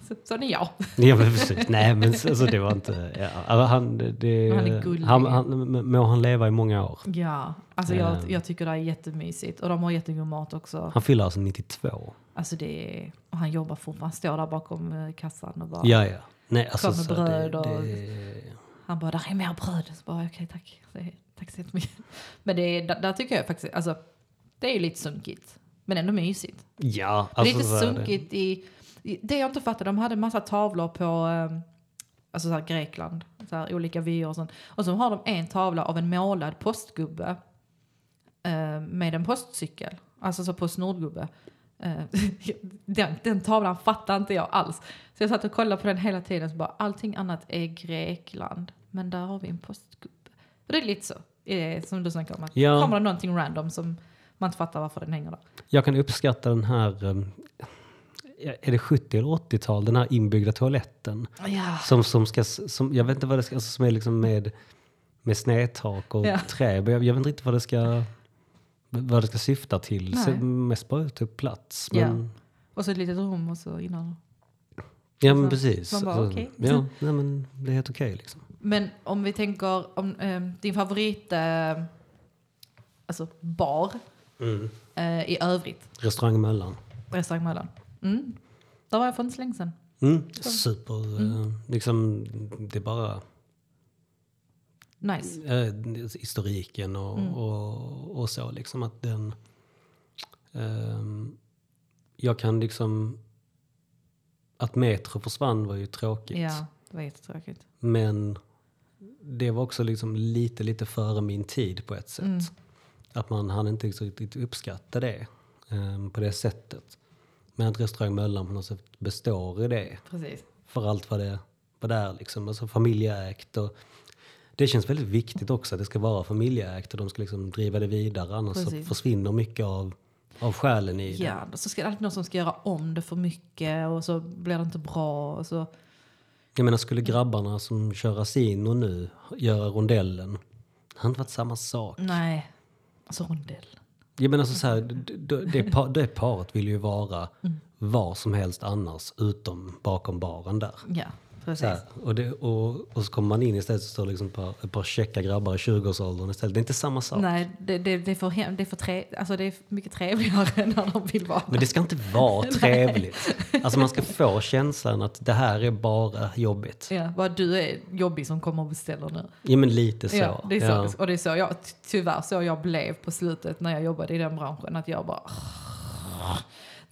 Så, så är jag. Ja men precis. Nej men så- alltså, det var inte... Ja, alltså, han, det, Han är gullig. Han, han, må han leva i många år. Ja, alltså jag, Ehm. jag tycker det är jättemysigt. Och de har jättegod mat också. Han fyller alltså 92. Alltså det är, och han jobbar fortfarande, han står där bakom eh, kassan och bara, Ja ja. Nej alltså Kom med så bröd det, och- det, han bara, där är mer bröd. Så bara, okej tack. Så, tack så jättemycket. [laughs] Men det är, där, där tycker jag faktiskt, alltså det är ju lite sunkigt. Men ändå mysigt. Ja, det är alltså lite är det. sunkigt i, i, det jag inte fattar, de hade massa tavlor på eh, alltså så här Grekland, så här olika vyer och sånt. Och så har de en tavla av en målad postgubbe eh, med en postcykel, alltså så. Eh, [laughs] den, den tavlan fattar inte jag alls. Så jag satt och kollade på den hela tiden så bara allting annat är Grekland. Men där har vi en postgubbe. Och det är lite så, eh, som du snackade om. Att Ja. kommer det någonting random som man inte fattar varför den hänger där. Jag kan uppskatta den här, um, är det 70 eller 80-tal, den här inbyggda toaletten. Ja. Som, som ska, som, jag vet inte vad det ska, alltså, som är liksom med, med snedtak och Ja. trä. Jag, jag vet inte riktigt vad det ska, vad det ska syfta till. Nej. Mest bara typ plats. Ja. Men, Och så ett litet rum och så innan. ja men Så precis. man bara, Alltså, okej. Ja, nej, men det är helt okej liksom. Men om vi tänker om eh, din favorit eh, alltså bar eh, i övrigt, Restaurang Möllan. restaurang Möllan. Mm. Där var jag för inte så länge sedan. Mm, super, eh, liksom, det är bara Nice. eh, historiken och, Mm. och, och så. Liksom att den... ehm, jag kan liksom... Att Metro försvann var ju tråkigt. Ja, det var jättetråkigt. Men det var också liksom lite, lite före min tid på ett sätt. Mm. Att man hann inte riktigt uppskatta det ehm, på det sättet. Men att restaurang Möllan på något sätt består i det. Precis. För allt vad det, vad det är. Liksom. Alltså familjeägt. Och det känns väldigt viktigt också att det ska vara familjeägt och de ska liksom driva det vidare. Annars så försvinner mycket av, av själen i det. Ja, så ska det alltid någon som ska göra om det för mycket och så blir det inte bra. Och så. Jag menar skulle grabbarna som kör Asino nu göra rondellen. Det hade inte varit samma sak. Nej, alltså rondell. Jag menar så, så här, det, par, det paret vill ju vara Mm. var som helst annars utom bakom baren där. Ja, precis. här, och, det, och, och så kommer man in istället så står liksom ett par, ett par käcka grabbar i 20-årsåldern istället. Det är inte samma sak. Nej, det, det, det, är för, hem- det, är för tre, alltså det är mycket trevligare [laughs] när de vill vara Men det ska inte vara [laughs] trevligt. Alltså man ska få känslan att det här är bara jobbigt. Ja, vad du är jobbig som kommer och beställer nu. Ja men lite så. Ja, det är så. Ja. Och det är så jag, ty- tyvärr så jag blev på slutet när jag jobbade i den branschen. Att jag bara...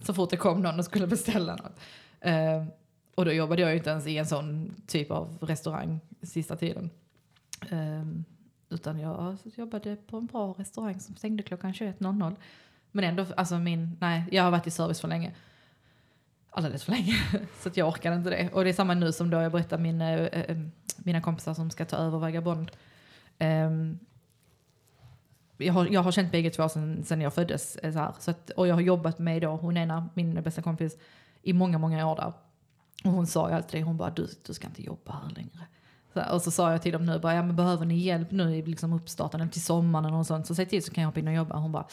Så fort det kom någon och skulle beställa något. Eh, och då jobbade jag ju inte ens i en sån typ av restaurang sista tiden. Um, utan jag jobbade på en bra restaurang som stängde klockan 21.00. Men ändå, alltså min, nej, jag har varit i service för länge. Alldeles för länge. [laughs] Så att jag orkade inte det. Och det är samma nu som då jag berättar min, äh, mina kompisar som ska ta över Vagabond. Um, ehm, jag, har, jag har känt bägge två sen, sen jag föddes. Eh, så här. Så att, och jag har jobbat med då, hon ena, min bästa kompis, i många, många år där. Och hon sa ju alltid det, hon bara du, du ska inte jobba här längre. Så, och så sa jag till dem nu, bara, ja, men behöver ni hjälp nu i liksom uppstarten till sommaren och sånt, så säg till så kan jag hoppa in och jobba. Hon bara,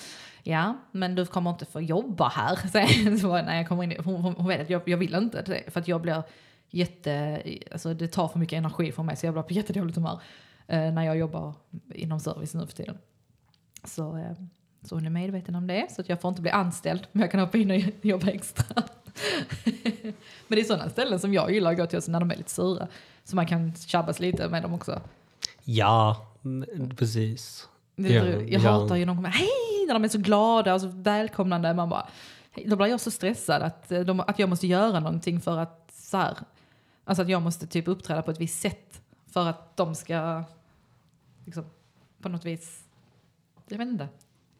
ja men du kommer inte få jobba här. [laughs] Så, så bara, nej, jag kommer in, hon, hon, hon vet att jag, jag vill inte för att jag blir jätte, alltså det tar för mycket energi från mig så jag blir på jättedåligt humör eh, när jag jobbar inom service nu för tiden. Så, eh, så hon är medveten om det, så att jag får inte bli anställd, men jag kan hoppa in och jobba extra. [laughs] men det är sådana ställen som jag gillar att gå till när de är lite sura. Så man kan tjabbas lite med dem också. Ja, mm, precis. Det, Ja, jag ja. hatar ju när de kommer, hej, när de är så glada och så välkomnande. Man bara, då blir jag så stressad att, eh, de, att jag måste göra någonting för att så här, alltså att jag måste typ uppträda på ett visst sätt för att de ska liksom, på något vis, jag vet inte,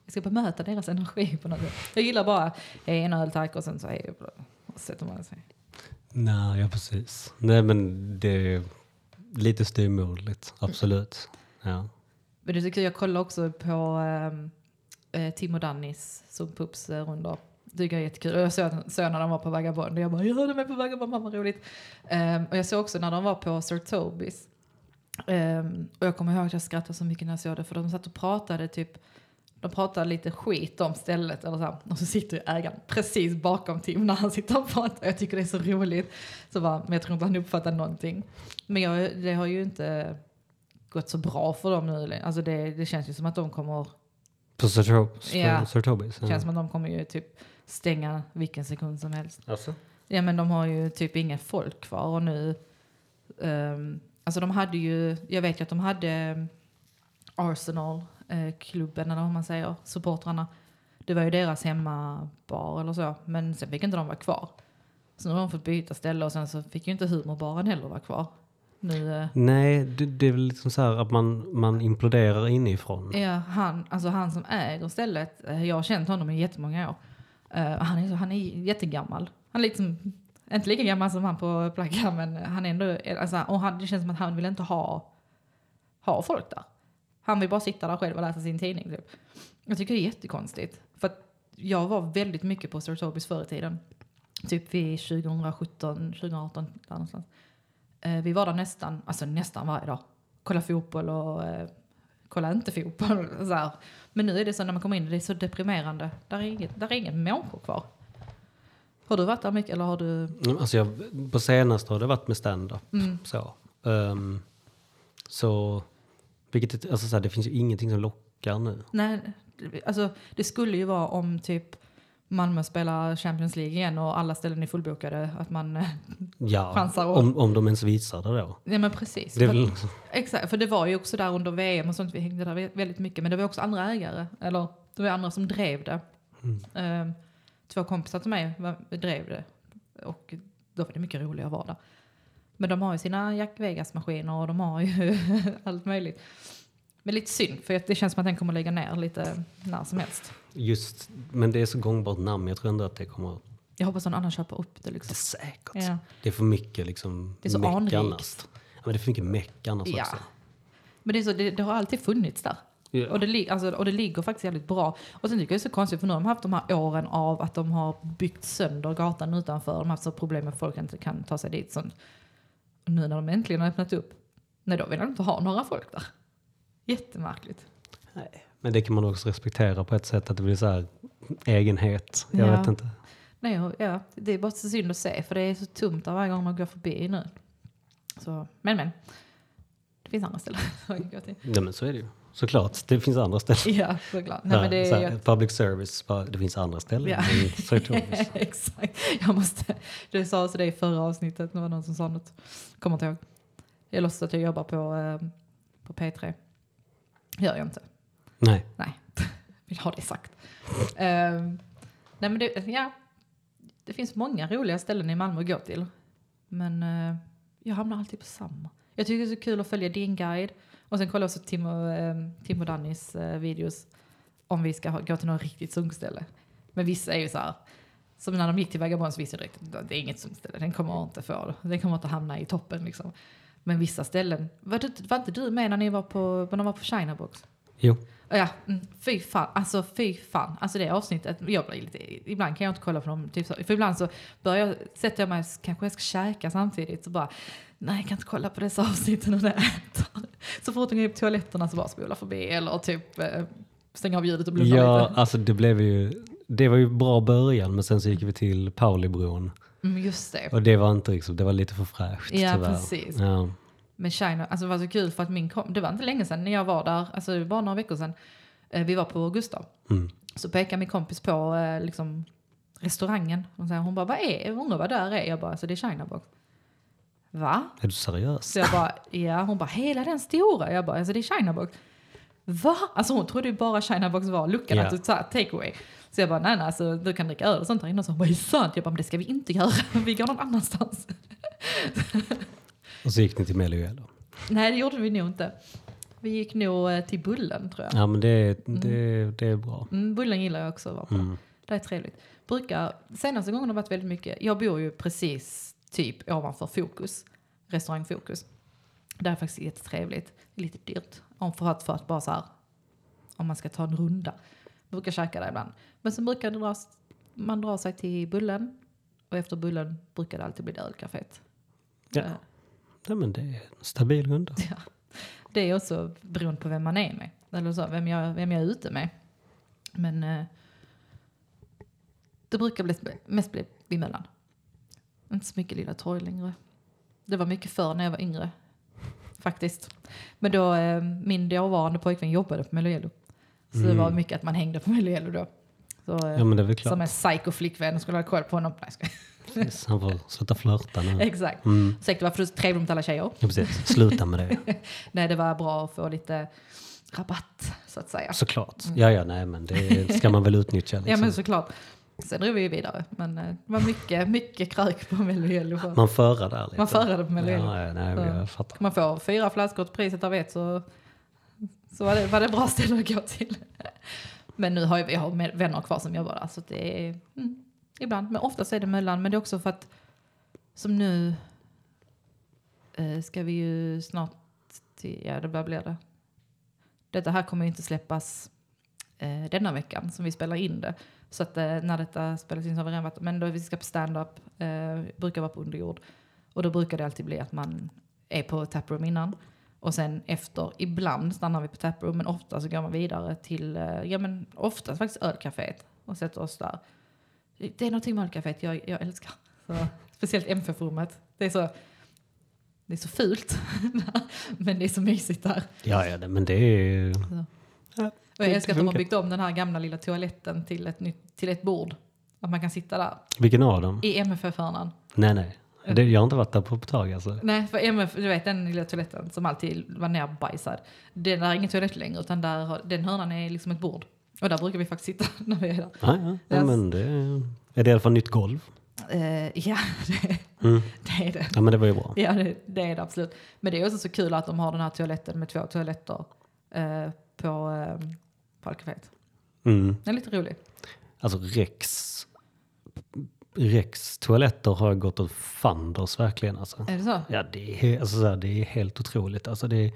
jag ska bemöta deras energi på något sätt. Jag gillar bara, hej en öl tack och sen så hej och sätter man sig. Nej, ja precis. Nej men det är lite styvmoderligt, absolut. Ja. Men det tycker jag, jag kollar också på ehm, eh, Tim och Dannys Zoom-pups-rundor. Det tycker jag är jättekul. Och jag såg, såg när de var på Vagabond och jag bara, ja de är på Vagabond, mamma roligt. Ehm, och jag såg också när de var på Sir Tobis. Ehm, och jag kommer ihåg att jag skrattade så mycket när jag såg det för de satt och pratade typ de pratar lite skit om stället eller så här, och så sitter ju ägaren precis bakom Tim när han sitter och pratar. Jag tycker det är så roligt. Så bara, men jag tror inte han uppfattar någonting. Men jag, det har ju inte gått så bra för dem nu. Alltså det, det känns ju som att de kommer, På Sir, Tob- Ja. Sir Tobis? Ja. känns som att de kommer ju typ stänga vilken sekund som helst. Alltså? Ja men de har ju typ inget folk kvar och nu, ehm, alltså de hade ju, jag vet ju att de hade Arsenal, eh, klubben eller vad man säger, supportrarna. Det var ju deras hemmabar eller så, men sen fick inte de vara kvar. Så nu har de fått byta ställe och sen så fick ju inte humorbaren heller vara kvar. Nu, eh, Nej, det, det är väl liksom så här att man, man imploderar inifrån. Ja, han, alltså han som äger stället, eh, jag har känt honom i jättemånga år. Eh, han, är, så- han är jättegammal. Han är liksom, inte lika gammal som han på Plagga, men han är ändå, alltså, och han, det känns som att han vill inte ha, ha folk där. Han vill bara sitta där själv och läsa sin tidning. Typ. Jag tycker det är jättekonstigt. För att jag var väldigt mycket på Sir förr i tiden. Typ vid 2017, 2018, där någonstans. Eh, vi var där nästan, alltså nästan varje dag. Kolla fotboll och eh, kolla inte fotboll. [laughs] Så här. Men nu är det så när man kommer in, det är så deprimerande. Där är inget, där är ingen människor kvar. Har du varit där mycket eller har du? Mm, Alltså jag, på senaste har det varit med stand-up. Mm. Så, Ehm, så vilket, alltså så här, det finns ju ingenting som lockar nu. Nej, alltså det skulle ju vara om typ Malmö spelar Champions League igen och alla ställen är fullbokade. Att man, eh, [laughs] Ja, Chansar och- om, om de ens visar det då. ja men precis. Det För- Exakt, för det var ju också där under VM och sånt, vi hängde där vä- väldigt mycket. Men det var också andra ägare, eller det var andra som drev det. Mm. Ehm, två kompisar till mig var, drev det. Och då var det mycket roligare att vara där. Men de har ju sina Jack Vegas-maskiner och de har ju [laughs] allt möjligt. Men lite synd, för det känns som att den kommer lägga ner lite när som helst. just, men det är så gångbart namn. Jag tror ändå att det kommer... Jag hoppas någon annan köper upp det Det är liksom. säkert. Ja. Det är för mycket liksom Det är så anrikt. Ja, men det är för mycket meck annars Ja. också. Men det, är så, det, det har alltid funnits där. Ja. Och, det, alltså, och det ligger faktiskt jävligt bra. Och sen tycker jag det är så konstigt för nu har de haft de här åren av att de har byggt sönder gatan utanför. De har haft så problem med att folk inte kan ta sig dit. Sånt. Och nu när de äntligen har öppnat upp, nej då vill de inte ha några folk där. Jättemärkligt. Nej. Men det kan man också respektera på ett sätt att det blir så här egenhet. Jag Ja. vet inte. Nej, ja, det är bara så synd att se för det är så tomt där varje gång man går förbi nu. Så, men men. Det finns andra ställen [laughs] att gå till. Ja, men så är det ju. Såklart, det finns andra ställen. Ja, såklart. Nej, men det är här, public service, det finns andra ställen. Ja. [laughs] Exakt. Jag måste, det sa till dig i förra avsnittet, det var någon som sa något. Kommer inte ihåg. Jag låtsas att jag jobbar på, eh, på P3. Gör jag inte. Nej. Nej, [laughs] vill ha det sagt. Ehm, nej men det, ja, det finns många roliga ställen i Malmö att gå till. Men eh, jag hamnar alltid på samma. Jag tycker det är så kul att följa din guide. Och sen kolla också Tim och, eh, Tim och Dannys eh, videos om vi ska ha, gå till något riktigt sunkställe. Men vissa är ju så här, som när de gick till Vagabond så visste jag direkt att det är inget sunkställe. Den kommer inte få, den kommer inte hamna i toppen liksom. Men vissa ställen, var, det, var inte du med när ni var på, när de var på Chinabox? Jo. Ja, mm, fy fan. Alltså fy fan. Alltså det avsnittet, jag blir lite, ibland kan jag inte kolla på dem. Typ så, för ibland så börjar jag, sätter jag mig, kanske jag ska käka samtidigt, så bara, nej jag kan inte kolla på dessa avsnitten när jag äter. Så fort jag går upp toaletterna så bara spola förbi eller typ eh, stänga av ljudet och blunda Ja, lite. alltså det blev ju... Det var ju bra början, men sen så gick vi till Paulibron. Mm, just det. Och det var inte liksom, det var lite för fräscht Ja, tyvärr. precis. Ja. med China, alltså det var så kul för att min kom, det var inte länge sedan när jag var där, alltså det var bara några veckor sedan, eh, vi var på Gustav. Mm. Så pekar min kompis på eh, liksom, restaurangen. Hon, säger, hon bara, vad är, hon undrar vad där är? Jag bara, alltså det är Chinabox. Va? Är du seriös? Så jag bara, ja. Hon bara, hela den stora? Jag bara, alltså det är Chinabox. Va? Alltså hon trodde ju bara Chinabox var luckan, Ja. att du take away. Så jag bara, nej nej, alltså, du kan dricka öl och sånt där inne. Så hon bara, är sant? Jag bara, men det ska vi inte göra. [laughs] Vi går någon annanstans. Och så gick ni till Mello nej, det gjorde vi nog inte. Vi gick nog eh, till Bullen tror jag. Ja, men det, det, det är bra. Mm, bullen gillar jag också att vara på. Mm. Det är trevligt. Brukar, senaste gången har varit väldigt mycket, jag bor ju precis typ ovanför Fokus, restaurang Fokus. Det är faktiskt jättetrevligt. Lite dyrt. Om för att, för att bara så här, om man ska ta en runda. Brukar käka där ibland. Men sen brukar det dras, man dra sig till Bullen. Och efter Bullen brukar det alltid bli det ölcaféet. Ja. Eh, ja, men det är en stabil runda. [laughs] Det är också beroende på vem man är med. Eller så, vem, jag, vem jag är ute med. Men eh, det brukar bli, mest bli vid Möllan. Inte så mycket Lilla Torg längre. Det var mycket förr när jag var yngre. Faktiskt. Men då, eh, min dåvarande pojkvän jobbade på Melloyello. Så det var mycket att man hängde på Melloyello då. Så, eh, Mm. Ja men det är väl klart. som en psycho-flickvän skulle ha koll på honom. Nej, Han får sluta flörta nu. [laughs] Exakt. Mm. Säkert var för trevligt mot alla tjejer. Ja, precis. Sluta med det. [laughs] Nej, det var bra att få lite rabatt så att säga. Såklart. Ja, ja, nej men det ska man väl utnyttja. Liksom. Ja men såklart. Sen drog vi ju vidare. Men eh, det var mycket, mycket krök på Melloyello. Man förar där lite. Man förade på Melloyello. Ja, ja, nej, jag fattar. man får fyra flaskor till priset av ett så, så var, det, var det bra ställe att gå till. Men nu har ju vi har vänner kvar som jobbar där så det är mm, ibland. Men oftast är det Möllan. Men det är också för att som nu eh, ska vi ju snart till, ja det blir det? Detta här kommer ju inte släppas eh, denna veckan som vi spelar in det. Så att eh, när detta spelas in så har vi redan varit, men då vi ska på stand-up, eh, brukar vara på underjord. Och då brukar det alltid bli att man är på taproom innan. Och sen efter, ibland stannar vi på taproom, men ofta så går man vidare till, eh, ja men oftast faktiskt ölcaféet och sätter oss där. Det är någonting med ölcaféet jag, jag älskar. Så, speciellt MFF-rummet. Det är så, det är så fult, [laughs] men det är så mysigt där. Ja, ja, men det är... Och jag Det älskar att de har byggt om den här gamla lilla toaletten till ett, nytt, till ett bord. Att man kan sitta där Vilken av dem? i MFF-hörnan. Nej, nej. Det, jag har inte varit där på ett tag alltså. Nej, för MF, du vet den lilla toaletten som alltid var nerbajsad. Den där är ingen toalett längre utan där, den hörnan är liksom ett bord. Och där brukar vi faktiskt sitta [laughs] när vi är där. Ja, ja. ja men det är, det i alla fall nytt golv? Eh, ja, [laughs] det, Mm. det är det. Ja, men det var ju bra. Ja, det, det är det absolut. Men det är också så kul att de har den här toaletten med två toaletter eh, på, eh, på Alcaféet. Mm. Den är lite rolig. Alltså Rex, Rex toaletter har gått åt fanders verkligen alltså. Är det så? Ja, det är, alltså, så här, det är helt otroligt. Alltså, det,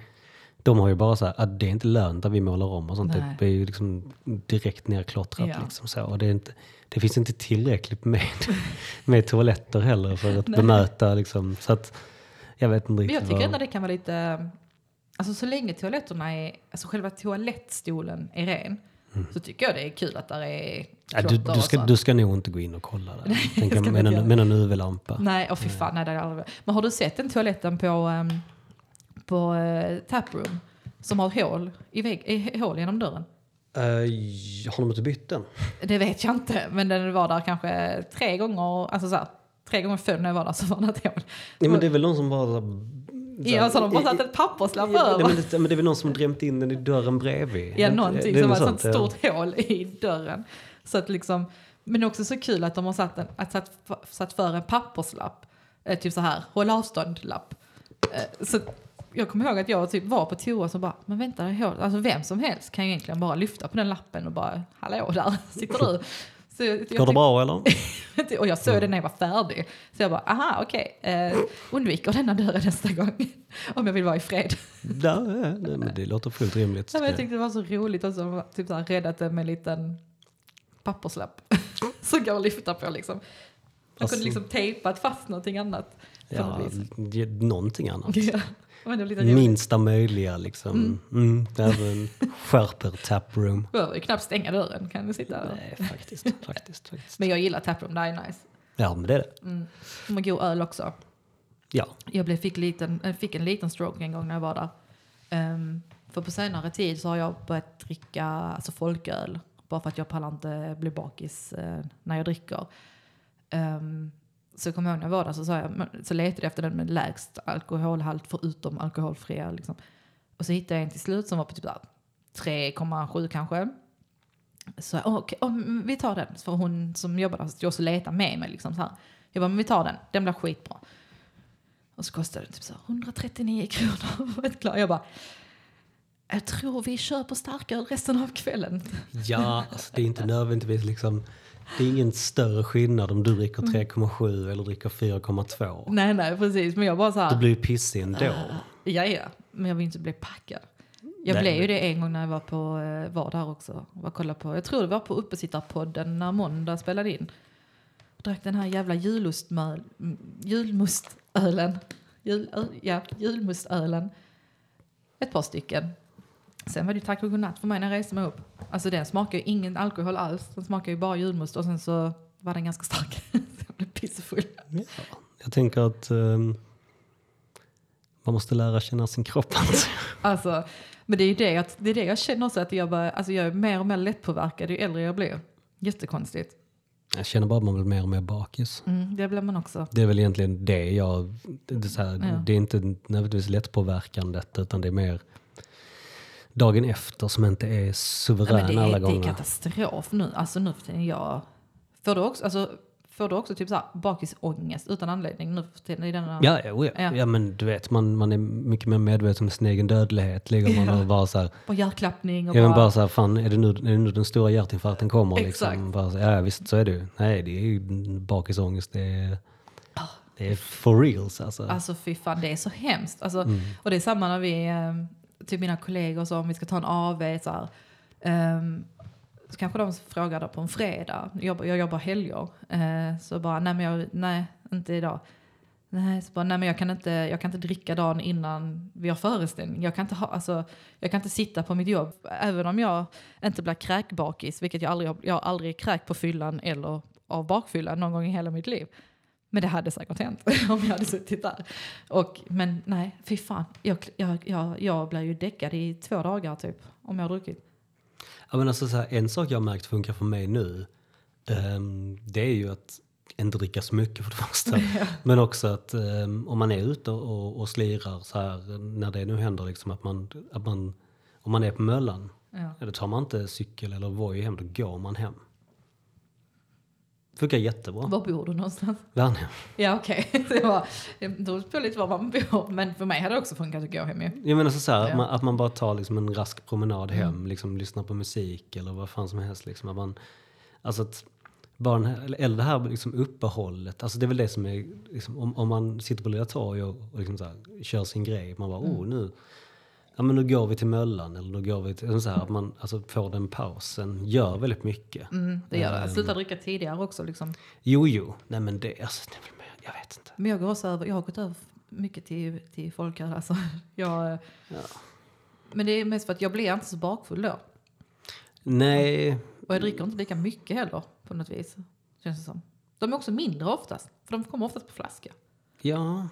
de har ju bara så här, att det är inte lönt att vi målar om och sånt. Nej. Det är ju liksom direkt nerklottrat. Ja. Liksom, så. Och det, är inte, det finns inte tillräckligt med, [laughs] med toaletter heller för att Nej. bemöta. Liksom, så att, jag vet inte Men riktigt jag tycker ändå det kan vara lite... Alltså så länge toaletterna är... Alltså själva toalettstolen är ren. Så tycker jag det är kul att där är Mm. ja, du, du, ska, du ska nog inte gå in och kolla där. Tänk jag [laughs] ska med, en, en UV-lampa. Nej, och fy fan, nej, det är aldrig. Men har du sett den toaletten på, um, på uh, Taproom? Som har hål, i vägg, i, hål genom dörren? Uh, har de inte bytt den? Det vet jag inte, men den var där kanske tre gånger, alltså så här, tre gånger förr när jag var där så var det ett hål. Ja, men det är väl någon som bara... Ja, så har de bara i- satt ett papperslapp Ja, över. men, det, men det är väl någon som har drämt in den i dörren bredvid? Ja, någonting det är som var ett sånt ja. stort hål i dörren. Så att liksom, men också så kul att de har satt, en, att satt, satt för en papperslapp, eh, typ så här, håll avstånd-lapp. Eh, så jag kommer ihåg att jag typ var på toa och bara, men vänta, alltså vem som helst kan ju egentligen bara lyfta på den lappen och bara, hallå där sitter du. Så jag, Går det bra eller? [laughs] och jag såg det när jag var färdig. Så jag bara, aha okej, eh, undviker denna dörren nästa gång. [laughs] Om jag vill vara i fred. Ja, nej, men det låter fullt rimligt. Ja, men jag tyckte det var så roligt och så typ så här, räddat det med en liten papperslapp. [laughs] som går att lyfta på liksom. Jag Alltså- kunde liksom tejpat fast någonting annat. ja, någonting annat. Ja, Minsta möjliga liksom. Mm. även skärper taproom. Behöver ju knappt stänga dörren, kan du sitta där. Nej, faktiskt, faktiskt, faktiskt. Men jag gillar taproom, det är nice. Ja, men det är det. Mm. De har god öl också. Ja, Jag blev, fick, liten, äh, fick en liten stroke en gång när jag var där. Ehm, för på senare tid så har jag börjat dricka alltså folköl. Bara för att jag pallar inte bli bakis eh, när jag dricker. Ehm, så jag kommer ihåg när jag var där så, sa jag, så letade jag efter den med lägst alkoholhalt förutom alkoholfria. Liksom. Och så hittade jag en till slut som var på typ 3,7 kanske. Så jag, okay, oh, vi tar den. För hon som jobbar där stod och letade med mig. Liksom, så här. Jag bara, men vi tar den. Den blir skitbra. Och så kostade den typ så här 139 kronor. för ett glas. Jag bara, jag tror vi köper starköl resten av kvällen. ja alltså, det är inte nödvändigtvis liksom. Det är ingen större skillnad om du dricker Mm. 3,7 eller dricker 4,2. Nej, nej, precis. Men jag bara så Du här, blir ju pissig ändå. ja, ja. Men jag vill inte bli packad. Jag Nej, blev ju det en gång när jag var, på, eh, var där också. Var och kollade på, jag tror det var på Uppesittarpodden när Måndag spelade in. Drack den här jävla julostmöl, julmustölen. Jul, ja, julmustölen. Ett par stycken. Sen var det ju tack och godnatt för mig när jag reste mig upp. Alltså den smakar ju ingen alkohol alls. Den smakar ju bara julmust och sen så var den ganska stark. [laughs] så jag blev pissefull. Ja. Jag tänker att ehm, man måste lära känna sin kropp. [laughs] Alltså. Alltså, men det är ju det, att, det, är det jag känner också att jag, bara, alltså jag är mer och mer lättpåverkad ju äldre jag blir. Jättekonstigt. Jag känner bara att man blir mer och mer bakis. Mm, det blir man också. Det är väl egentligen det jag... Det är, här, Ja. det är inte nödvändigtvis lättpåverkandet utan det är mer dagen efter som inte är Nej, suverän men det, alla är, det är gånger. katastrof nu. Alltså nu för tiden, jag... Får du också, alltså, får du också typ så här bakisångest utan anledning nu för tiden? I denna, Ja, ja, ja. Ja. men du vet, man, man är mycket mer medveten om sin egen dödlighet. Ligger man Ja. och bara så här, Och hjärtklappning och ja, bara... bara så här, fan, är det nu, är det nu den stora hjärtinfarkten kommer? Liksom? Exakt. Bara så, ja, visst så är det ju. Nej, det är ju bakisångest. Det är, det är for reals alltså. Alltså fy fan, det är så hemskt. Alltså, Mm. Och det är samma när vi, eh, typ mina kollegor, så om vi ska ta en AV så här. um, så kanske de frågar då på en fredag, jag, jobbar- jag jobbar helger, uh, så bara nej men jag, nej inte idag. Nej, så bara, nej men jag kan, inte, jag kan inte dricka dagen innan vi har föreställning. Jag kan, inte ha, alltså, jag kan inte sitta på mitt jobb, även om jag inte blir kräkbakis, vilket jag aldrig har, jag har aldrig kräkt på fyllan eller av bakfyllan någon gång i hela mitt liv. Men det hade säkert hänt [laughs] om jag hade suttit där. Och, men nej, fy fan. Jag, jag, jag, jag blir ju däckad i två dagar typ, om jag har druckit. Ja, men alltså, så här, en sak jag har märkt funkar för mig nu, ehm, det är ju att inte dricka så mycket för det första. [laughs] Men också att ehm, om man är ute och, och slirar så här, när det nu händer, liksom, att man, att man, om man är på Möllan, Ja. ja, då tar man inte cykel eller Voi hem, då går man hem. Funkar jättebra. Var bor du någonstans? Värnhem. Ja okej, [laughs] det var, det beror på lite var man bor. Men för mig hade det också funkat att gå hem ju. Jag menar så, så här, Ja. att, man, att man bara tar liksom en rask promenad hem, liksom lyssnar på musik eller vad fan som helst. Liksom, att man, alltså att, bara den här, eller det här liksom uppehållet, alltså det är väl det som är, liksom, om, om man sitter på Lilla Torg och, och liksom här, kör sin grej, man bara oh nu, ja men nu går vi till Möllan eller nu går vi till, så här, att man alltså, får den pausen, gör väldigt mycket. Mm, det gör det. Ehm. Sluta dricka tidigare också liksom. Jo jo, nej men det, alltså, det mer, jag vet inte. Men jag går också över, jag har gått över mycket till, till folköl alltså. [laughs] Jag, eh, Ja. Men det är mest för att jag blir inte så bakfull då. Nej, Och jag dricker inte lika mycket heller på något vis. Känns det som. De är också mindre oftast. För de kommer oftast på flaska. ja.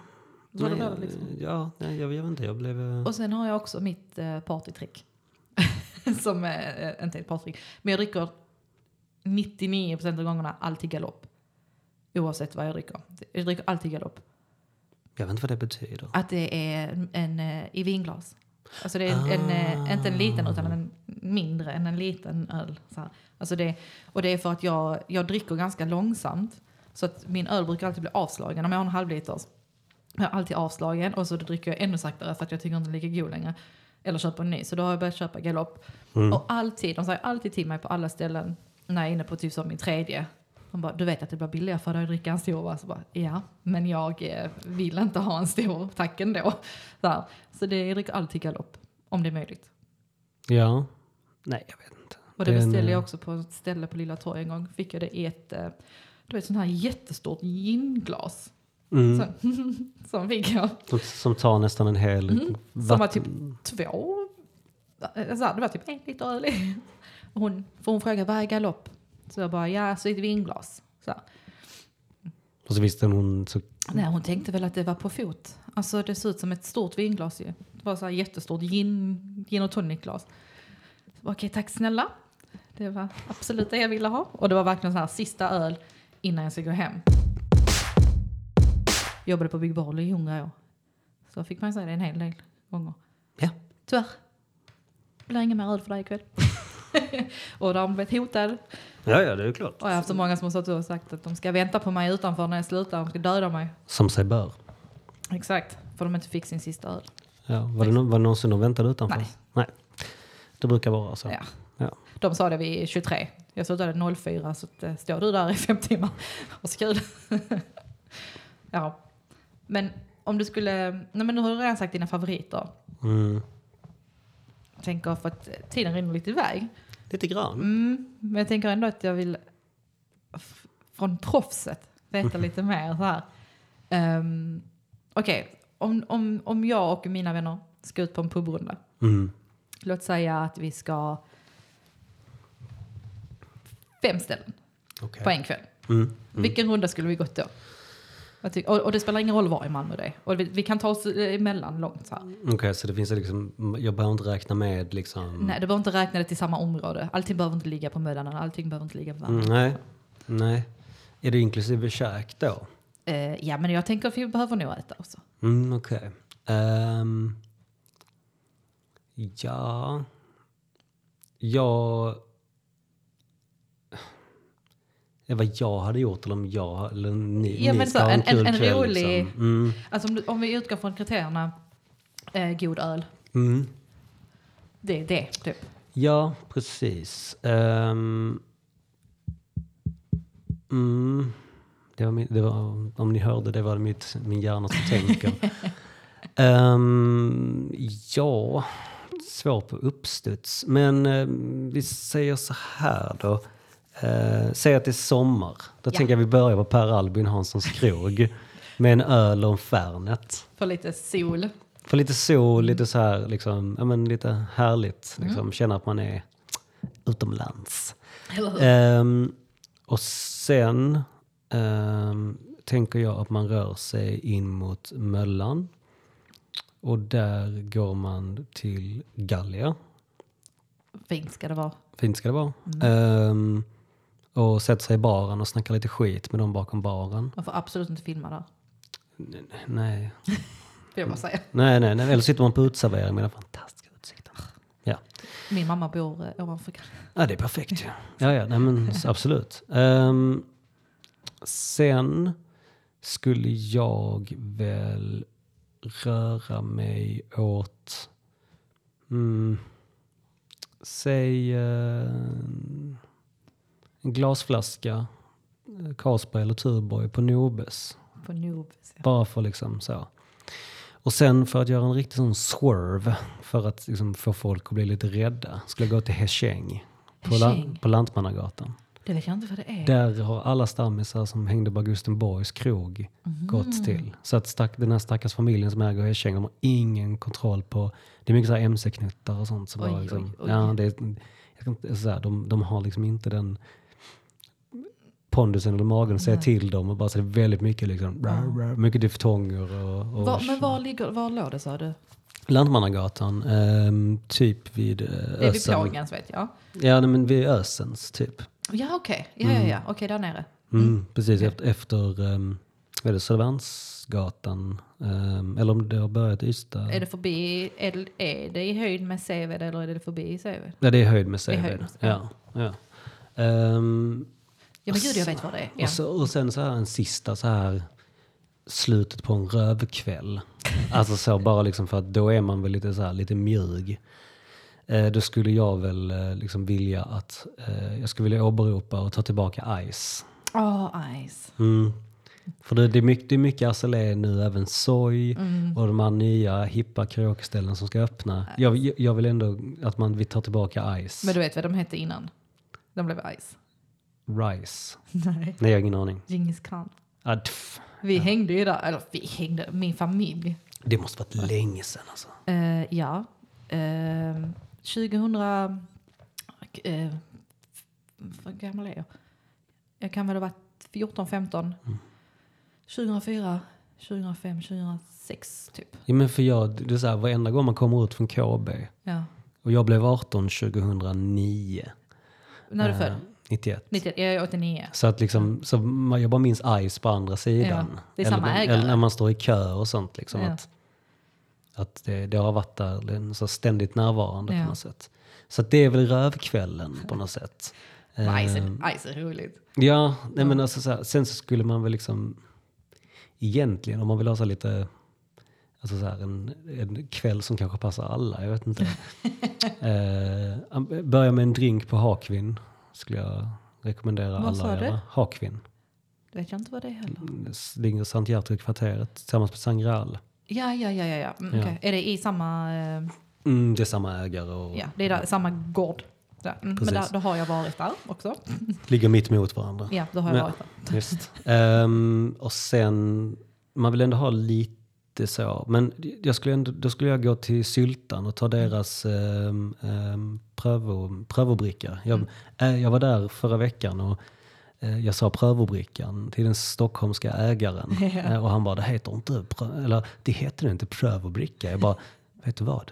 Så det nej, där liksom. Ja, nej, jag, jag vet inte, jag blev... eh, Och sen har jag också mitt eh, partytrick. [laughs] Som eh, inte är ett partytrick. Men jag dricker 99% av gångerna alltid galopp. Oavsett vad jag dricker. Jag dricker alltid galopp. Jag vet inte vad det betyder. Att det är en, en eh, i vinglas. Alltså det är en, en, eh, inte en liten utan en mindre än en liten öl. Så här. Alltså det, och det är för att jag, jag dricker ganska långsamt. Så att min öl brukar alltid bli avslagen. Om jag har en halvliters. Jag är alltid avslagen och så då dricker jag ännu saktare för att jag tycker inte den är lika god längre. Eller köper en ny. Så då har jag börjat köpa galopp. Mm. Och alltid, de säger alltid till mig på alla ställen när jag är inne på typ som min tredje. De bara, du vet att det blir billigare för dig att dricka en stor va? Så bara, ja, men jag eh, vill inte ha en stor, tack ändå. Så, här. så det, jag dricker alltid galopp, om det är möjligt. Ja. Nej, jag vet inte. Och det Det är en, beställde jag eh, också på ett ställe på Lilla Torg en gång. Fick jag det i ett, eh, du vet sånt här jättestort ginglas. Mm, Så, [laughs] som fick jag. som, som tar nästan en hel... Mm, som var typ två, så här, det var typ en liter öl i. Hon, för hon frågade, vad är galopp? Så jag bara, ja, så ett vinglas. Så. Och så visste hon... Så, Nej, hon tänkte väl att det var på fot. Alltså det ser ut som ett stort vinglas ju. Det var så här jättestort gin, gin och tonicglas. Okej, tack snälla. Det var absolut det jag ville ha. Och det var verkligen så här sista öl innan jag ska gå hem. Jobbade på Big Boll i hundra år. Så fick man säga det en hel del gånger. ja. Tyvärr. Det blir ingen mer öl för dig ikväll. [laughs] och de blev hotade. ja, ja, det är klart. Och jag har haft så många som har stått och sagt att de ska vänta på mig utanför när jag slutar. De ska döda mig. Som sig bör. Exakt, för de inte fick sin sista öl. Ja, var, det, nå- var det någonsin de väntade utanför? Nej. Nej. Det brukar vara så. Ja. Ja. De sa det vid 23. Jag slutade 04 så att, eh, står du där i fem timmar. Och så kul. [laughs] ja. Men om du skulle, nej men nu har du redan sagt dina favoriter. Mm. Jag tänker för att tiden rinner lite iväg. Lite grann. Mm, men jag tänker ändå att jag vill från proffset veta [laughs] lite mer så här. Um, Okej, om, om, om jag och mina vänner ska ut på en pubrunda. Mm. Låt säga att vi ska fem ställen Okej. på en kväll. Mm. Vilken runda skulle vi gått då? Och, och det spelar ingen roll var i Malmö det är. Och vi, vi kan ta oss eh, emellan långt så här. Okej, så det finns liksom, jag behöver inte räkna med liksom... Nej, du behöver inte räkna det till samma område. Allting behöver inte ligga på Möllan, allting behöver inte ligga på Mm, Värmdö. nej, nej. Är det inklusive käk då? Eh, ja, men jag tänker att vi behöver nog äta också. Mm, okej. Ehm, ja. Jag... Det vad jag hade gjort eller om jag eller ni, Ja, ni men ska så, ha en, en- en- kul en kväll. rolig- Liksom. Mm, Alltså om, om vi utgår från kriterierna eh, god öl. mm. Det är det, typ. Ja, precis. Ehm, mm, det var, min, det var, om ni hörde, det var mitt, min hjärna som tänker. [laughs] Ehm, ja, svår på uppstuds. Men ehm, vi säger så här då. Uh, säg att det är sommar. Då Ja. tänker jag vi börjar på Per Albin Hanssons krog. Med en öl och en Fernet. För lite sol. För lite sol, lite så här, liksom, ja, men lite härligt. Liksom, Känna att man är utomlands. Ehm, och sen ehm, tänker jag att man rör sig in mot Möllan. Och där går man till Gallia. Fint ska det vara. Fint ska det vara. Ehm, och sätter sig i baren och snackar lite skit med dem bakom baren. Man får absolut inte filma där. Nej, [laughs] Vill jag bara säga. nej, nej. nej. Eller sitter man på uteservering med den fantastiska utsikten. Ja. Min mamma bor eh, ovanför. Ja, det är perfekt. Ja, ja, ja nej, men s- absolut. Ehm, sen skulle jag väl röra mig åt, mm, säg eh, en glasflaska, eh, Carlsberg eller Tuborg på Nobes. På Nobes. Ja. Bara för liksom så. Och sen för att göra en riktig sån swerve, för att liksom få folk att bli lite rädda, skulle jag gå till Hescheng. På, la, på Lantmannagatan. Det vet jag inte vad det är. Där har alla stammisar som hängde på Augustenborgs krog Mhm. gått till. Så att stack, den här stackars familjen som äger Hescheng, de har ingen kontroll på... Det är mycket MC-knuttar och sånt. Som Oj, bara liksom, oj, oj. Ja, det är, jag kan inte, så här, de, de har liksom inte den pondusen eller magen att säga Nej. till dem. Och bara så det är väldigt mycket, liksom, rah, mycket diftonger och... och Var, men var, ligger, var låg det sa du? Lantmannagatan, ehm, typ vid uh, Det är vid Ösen. Pågens vet jag. Ja, nej, men vid Ösens typ. Ja okej, ja, ja, ja. okej där nere. Mm, precis, efter, efter um, vad är det, Södermalmsgatan. ehm, eller om det har börjat i Ystad. Är det förbi, är det, är det i höjd med Seved eller är det förbi Seved? Ja, det är höjd med Seved. Ja, ja. Ehm, Ja men gud jag vet vad det är. Ja. och, så, och sen så här en sista så här slutet på en rövkväll. Alltså så bara liksom för att då är man väl lite så här lite mjug. Eh, då skulle jag väl eh, liksom vilja att eh, jag skulle vilja åberopa och ta tillbaka Ice. Åh, Ice. Mm. För det, det, är mycket, det är mycket Azalea nu, även Soy och de här nya hippa karaokeställen som ska öppna. Jag, jag- vill ändå att man vill ta tillbaka Ice. Men du vet vad de hette innan? De blev Ice. Rice. [laughs] Nej. Nej, jag har ingen aning. Djingis khan. Ah. Vi hängde ju där, eller vi hängde, min familj. Det måste varit länge sedan alltså. Eh, ja. Uh, 2000... Uh, vad gammal är jag? Jag kan väl ha varit 14, 15. 2004, 2005, 2006 typ. Ja, men för jag, det är så här, varenda gång man kommer ut från KB Ja. och jag blev 18 2009. När är du eh, född? 91. 90, jag är 89. Så att liksom, så man, jag bara minns Ice på andra sidan. Ja, det är samma eller, ägare. eller när man står i kö och sånt. Liksom, Ja. att, att det, det har varit där, så ständigt närvarande Ja. på något sätt. Så att det är väl rövkvällen på något sätt. [laughs] Ice, Eh, är, Ice är roligt. Ja, nej men alltså så här, sen så skulle man väl liksom egentligen om man vill ha så lite Alltså så här en, en kväll som kanske passar alla, jag vet inte. [laughs] eh, börja med en drink på Hakvin skulle jag rekommendera Vad alla sa att du? göra. Hakvin. Det vet jag inte vad det är heller. Ligger i Sankt Gertrud-kvarteret tillsammans med Sangral. Ja, ja, ja, ja. ja. Mm, Ja. okej. Är det i samma... eh, Mm, det är samma ägare och ja, det är där, samma gård. Mm, men där, då har jag varit där också. ligger mitt emot varandra. Ja, då har jag Ja. varit där. Just. Ehm, och sen, man vill ändå ha lite så. Men jag skulle ändå, då skulle jag gå till Syltan och ta deras um, um, prövo, prövobricka. Jag, äh, jag var där förra veckan och jag sa prövobrickan till den stockholmska ägaren. [laughs] Ja. Eh, och han bara, det heter inte, eller det heter inte prövobricka. Jag bara, vet du vad?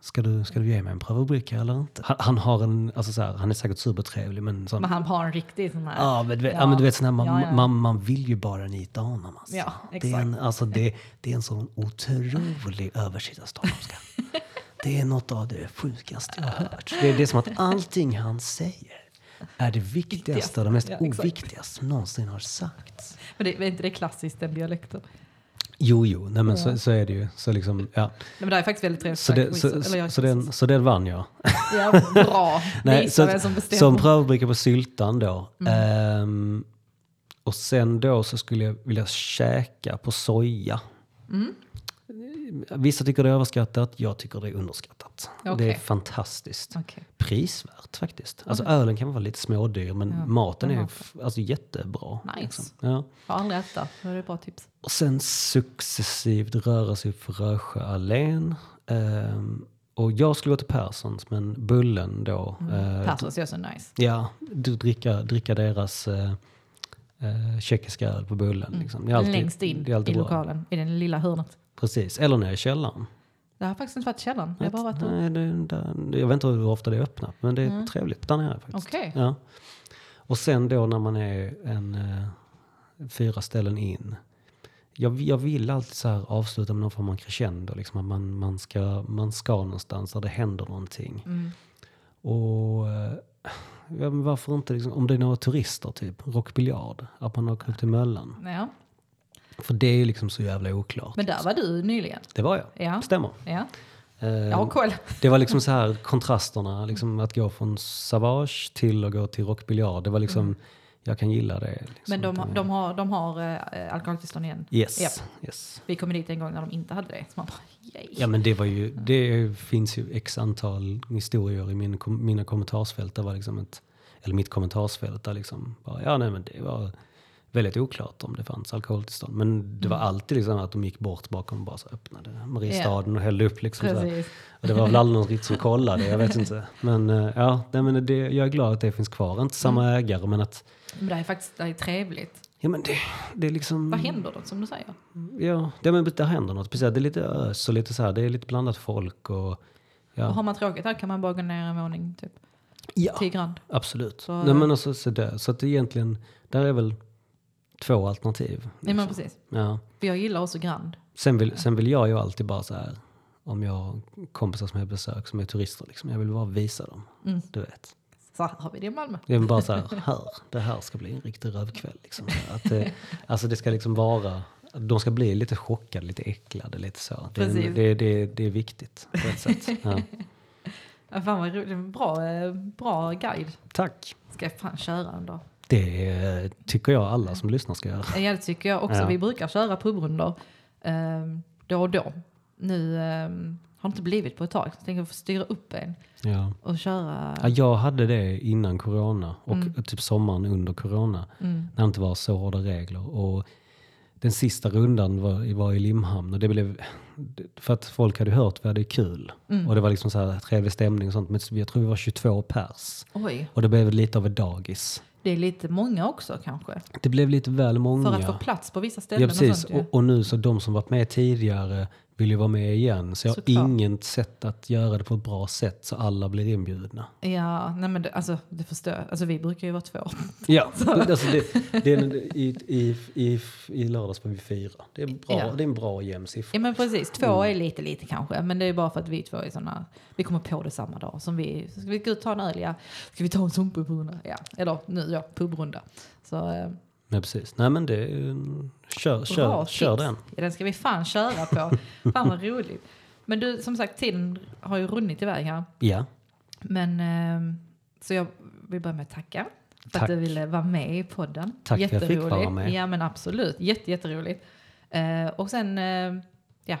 Ska du, ska du ge mig en prövobricka eller inte? Han, han har en, alltså så här, han är säkert supertrevlig men sån, Men han har en riktig sån här... Ja, men, du vet- ja. men du vet, sån här, man, Ja, ja. Man, man vill ju bara nita honom. Alltså. Ja, det, är en, alltså, det, det är en sån otrolig översitta stockholmska. [laughs] Det är något av det sjukaste jag har hört. Det är, det är som att allting han säger är det viktigaste och det mest Ja, oviktigaste som någonsin har sagts. Men det, är inte det klassiskt, den dialekten? Jo, jo, nej, men så, så är det ju. Så, liksom, ja. Nej, men det är faktiskt väldigt trevligt. så, det, så, så, den, så den vann jag. Ja, bra. [laughs] Nej, så, som som prövobricka på syltan då. Mm. Ehm, och sen då så skulle jag vilja käka på soja. Mm. Vissa tycker det är överskattat, jag tycker det är underskattat. Det är fantastiskt. Okej. Prisvärt faktiskt. Alltså ölen kan vara lite smådyr men Ja, maten är alltså, jättebra. Nice. Ja. Jag har aldrig ätit det. Det är bra tips. Och sen successivt röra sig upp för Rösjöallén. Ehm, och jag skulle gå till Perssons men Bullen då. eh, Perssons är så nice. Ja, du dricka, dricka deras eh, eh, tjeckiska öl på bullen. Liksom. Det är alltid, Längst in det är alltid i bra. lokalen, i den lilla hörnet. Precis, eller nere i källaren. Det har faktiskt inte varit i källaren. Jag har bara varit. Nej, det, där, jag vet inte hur ofta det är öppnat, men det är trevligt där nere faktiskt. Okej. Ja. Och sen då när man är en, eh, fyra ställen in. Jag, jag vill alltid så här avsluta med någon form av crescendo. Liksom, att man, man, ska, man ska någonstans där det händer någonting. Mm. Och eh, varför inte, liksom, om det är några turister, typ rockbiljard, att man åker upp till Möllan. Ja. För det är ju liksom så jävla oklart. Men där var du nyligen. Det var jag, Ja. stämmer. Ja. Eh, Jag har koll. det var liksom så här kontrasterna, liksom att gå från Savage till att gå till rockbiljard. Det var liksom, jag kan gilla det. Liksom. Men de, har- de har, de har äh, alkoholtillstånd igen. Yes, Japp. yes. Vi kom dit en gång när de inte hade det. Så man bara, yay. Ja men det var ju, det finns ju x antal historier i min, mina kommentarsfält. Det var liksom ett, eller mitt kommentarsfält där liksom, bara, ja nej men det var väldigt oklart om det fanns alkoholtillstånd. Men det var alltid liksom att de gick bort bakom och bara så öppnade Mariestaden och hällde upp liksom. Så. Och det var väl aldrig någon riktigt som [laughs] kollade, jag vet inte. Men eh, ja, nej, men det, jag är glad att det finns kvar. Inte samma ägare men att, Men det är faktiskt det är trevligt. ja men det, det är liksom. Vad händer då som du säger? Ja, det, men det händer något. Precis, det är lite ös och lite så här, det är lite blandat folk och ja. Och har man tråkigt här kan man bara gå ner en våning typ ja. 10 grand. Absolut. Så- Nej, men alltså, så, där. så att det egentligen, där är väl två alternativ. Nej men liksom. precis. Ja. För jag gillar också Grand. Sen, vill, sen vill jag ju alltid bara så här, om jag har kompisar som jag besök som är turister, liksom, jag vill bara visa dem. Mm. Du vet. Så har vi det i Malmö. Det är bara så här, [laughs] här, det här ska bli en riktig rövkväll. Liksom. Att det, alltså det ska liksom vara, de ska bli lite chockade, lite äcklade, lite så. Det, Precis. det, det, det är viktigt på ett sätt. [laughs] Ja. Ja, fan vad roligt. Bra, eh, bra guide. Tack. Ska jag fan köra en dag. Det tycker jag alla som lyssnar ska göra. Ja, det tycker jag också. Ja. Vi brukar köra pubrundor eh, då och då. Nu eh, har det inte blivit på ett tag. Så jag tänker få styra upp en Ja. och köra. Ja, jag hade det innan corona och Mm. typ sommaren under corona. Mm. När det inte var så hårda regler. Och den sista rundan var, var i Limhamn och det blev, för att folk hade hört vi hade kul. Mm. Och det var liksom så här trevlig stämning och sånt. Men jag tror vi var 22 pers. Oj, Och det blev lite av ett dagis. Det är lite många också kanske. Det blev lite väl många. För att få plats på vissa ställen Ja och precis. sånt ju. Och, och nu så de som varit med tidigare vill ju vara med igen. Så jag har Såklart. inget sätt att göra det på ett bra sätt så alla blir inbjudna. Ja, nej men det, alltså, det förstår jag. Alltså vi brukar ju vara två. [laughs] Ja, alltså det, det är, i, i, i, i lördags var vi fyra. Det är, bra, Ja. det är en bra jämn siffra. Ja men precis, två Mm. är lite lite kanske. Men det är bara för att vi två är sådana, vi kommer på det samma dag. Som vi, ska vi gå ut och ta en öl? Ja. Ska vi ta en sån pubrunda? Ja. Eller nu ja, pubrunda. Så eh, Nej, precis. Nej men det kör, kör, bra kör tips. den. Ja, den ska vi fan köra på. fan vad roligt. Men du, som sagt, tiden har ju runnit iväg här. Ja, Men eh, så jag vill börja med att tacka. För Tack. att du ville vara med i podden. Tack för att jag fick vara med. Ja men absolut, Jätte, jätteroligt. Eh, och sen, eh, ja,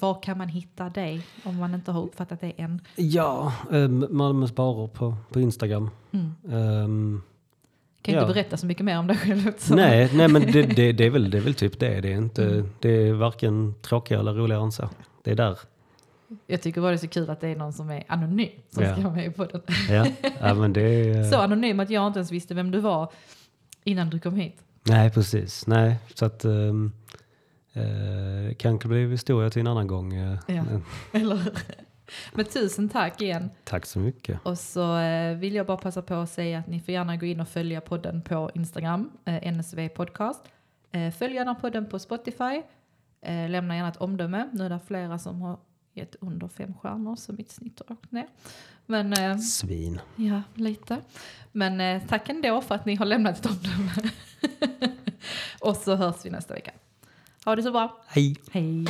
var kan man hitta dig om man inte har uppfattat det än? ja um, Malmös barer på, på Instagram. Mm. Ehm, Kan Ja. inte berätta så mycket mer om dig själv. Nej, nej men det, [laughs] det, det, är väl, det är väl typ det. Det är, inte, Mm. det är varken tråkigare eller roligare än så. Det är där. Jag tycker bara det är så kul att det är någon som är anonym som Ja. ska vara med i podden. Ja, ja men det. [laughs] Så anonym att jag inte ens visste vem du var innan du kom hit. Nej, precis. Nej, så att... Um, uh, kanske blir historia till en annan gång. eh, Ja. [laughs] Eller? Men tusen tack igen. Tack så mycket. Och så eh, vill jag bara passa på att säga att ni får gärna gå in och följa podden på Instagram, eh, NSV Podcast. Eh, följ gärna podden på Spotify. Eh, lämna gärna ett omdöme. Nu är det flera som har gett under fem stjärnor så mitt snitt har åkt ner. Men eh, Svin. ja, lite. Men eh, tack ändå för att ni har lämnat ett omdöme. [laughs] och så hörs vi nästa vecka. Ha det så bra. Hej! Hej!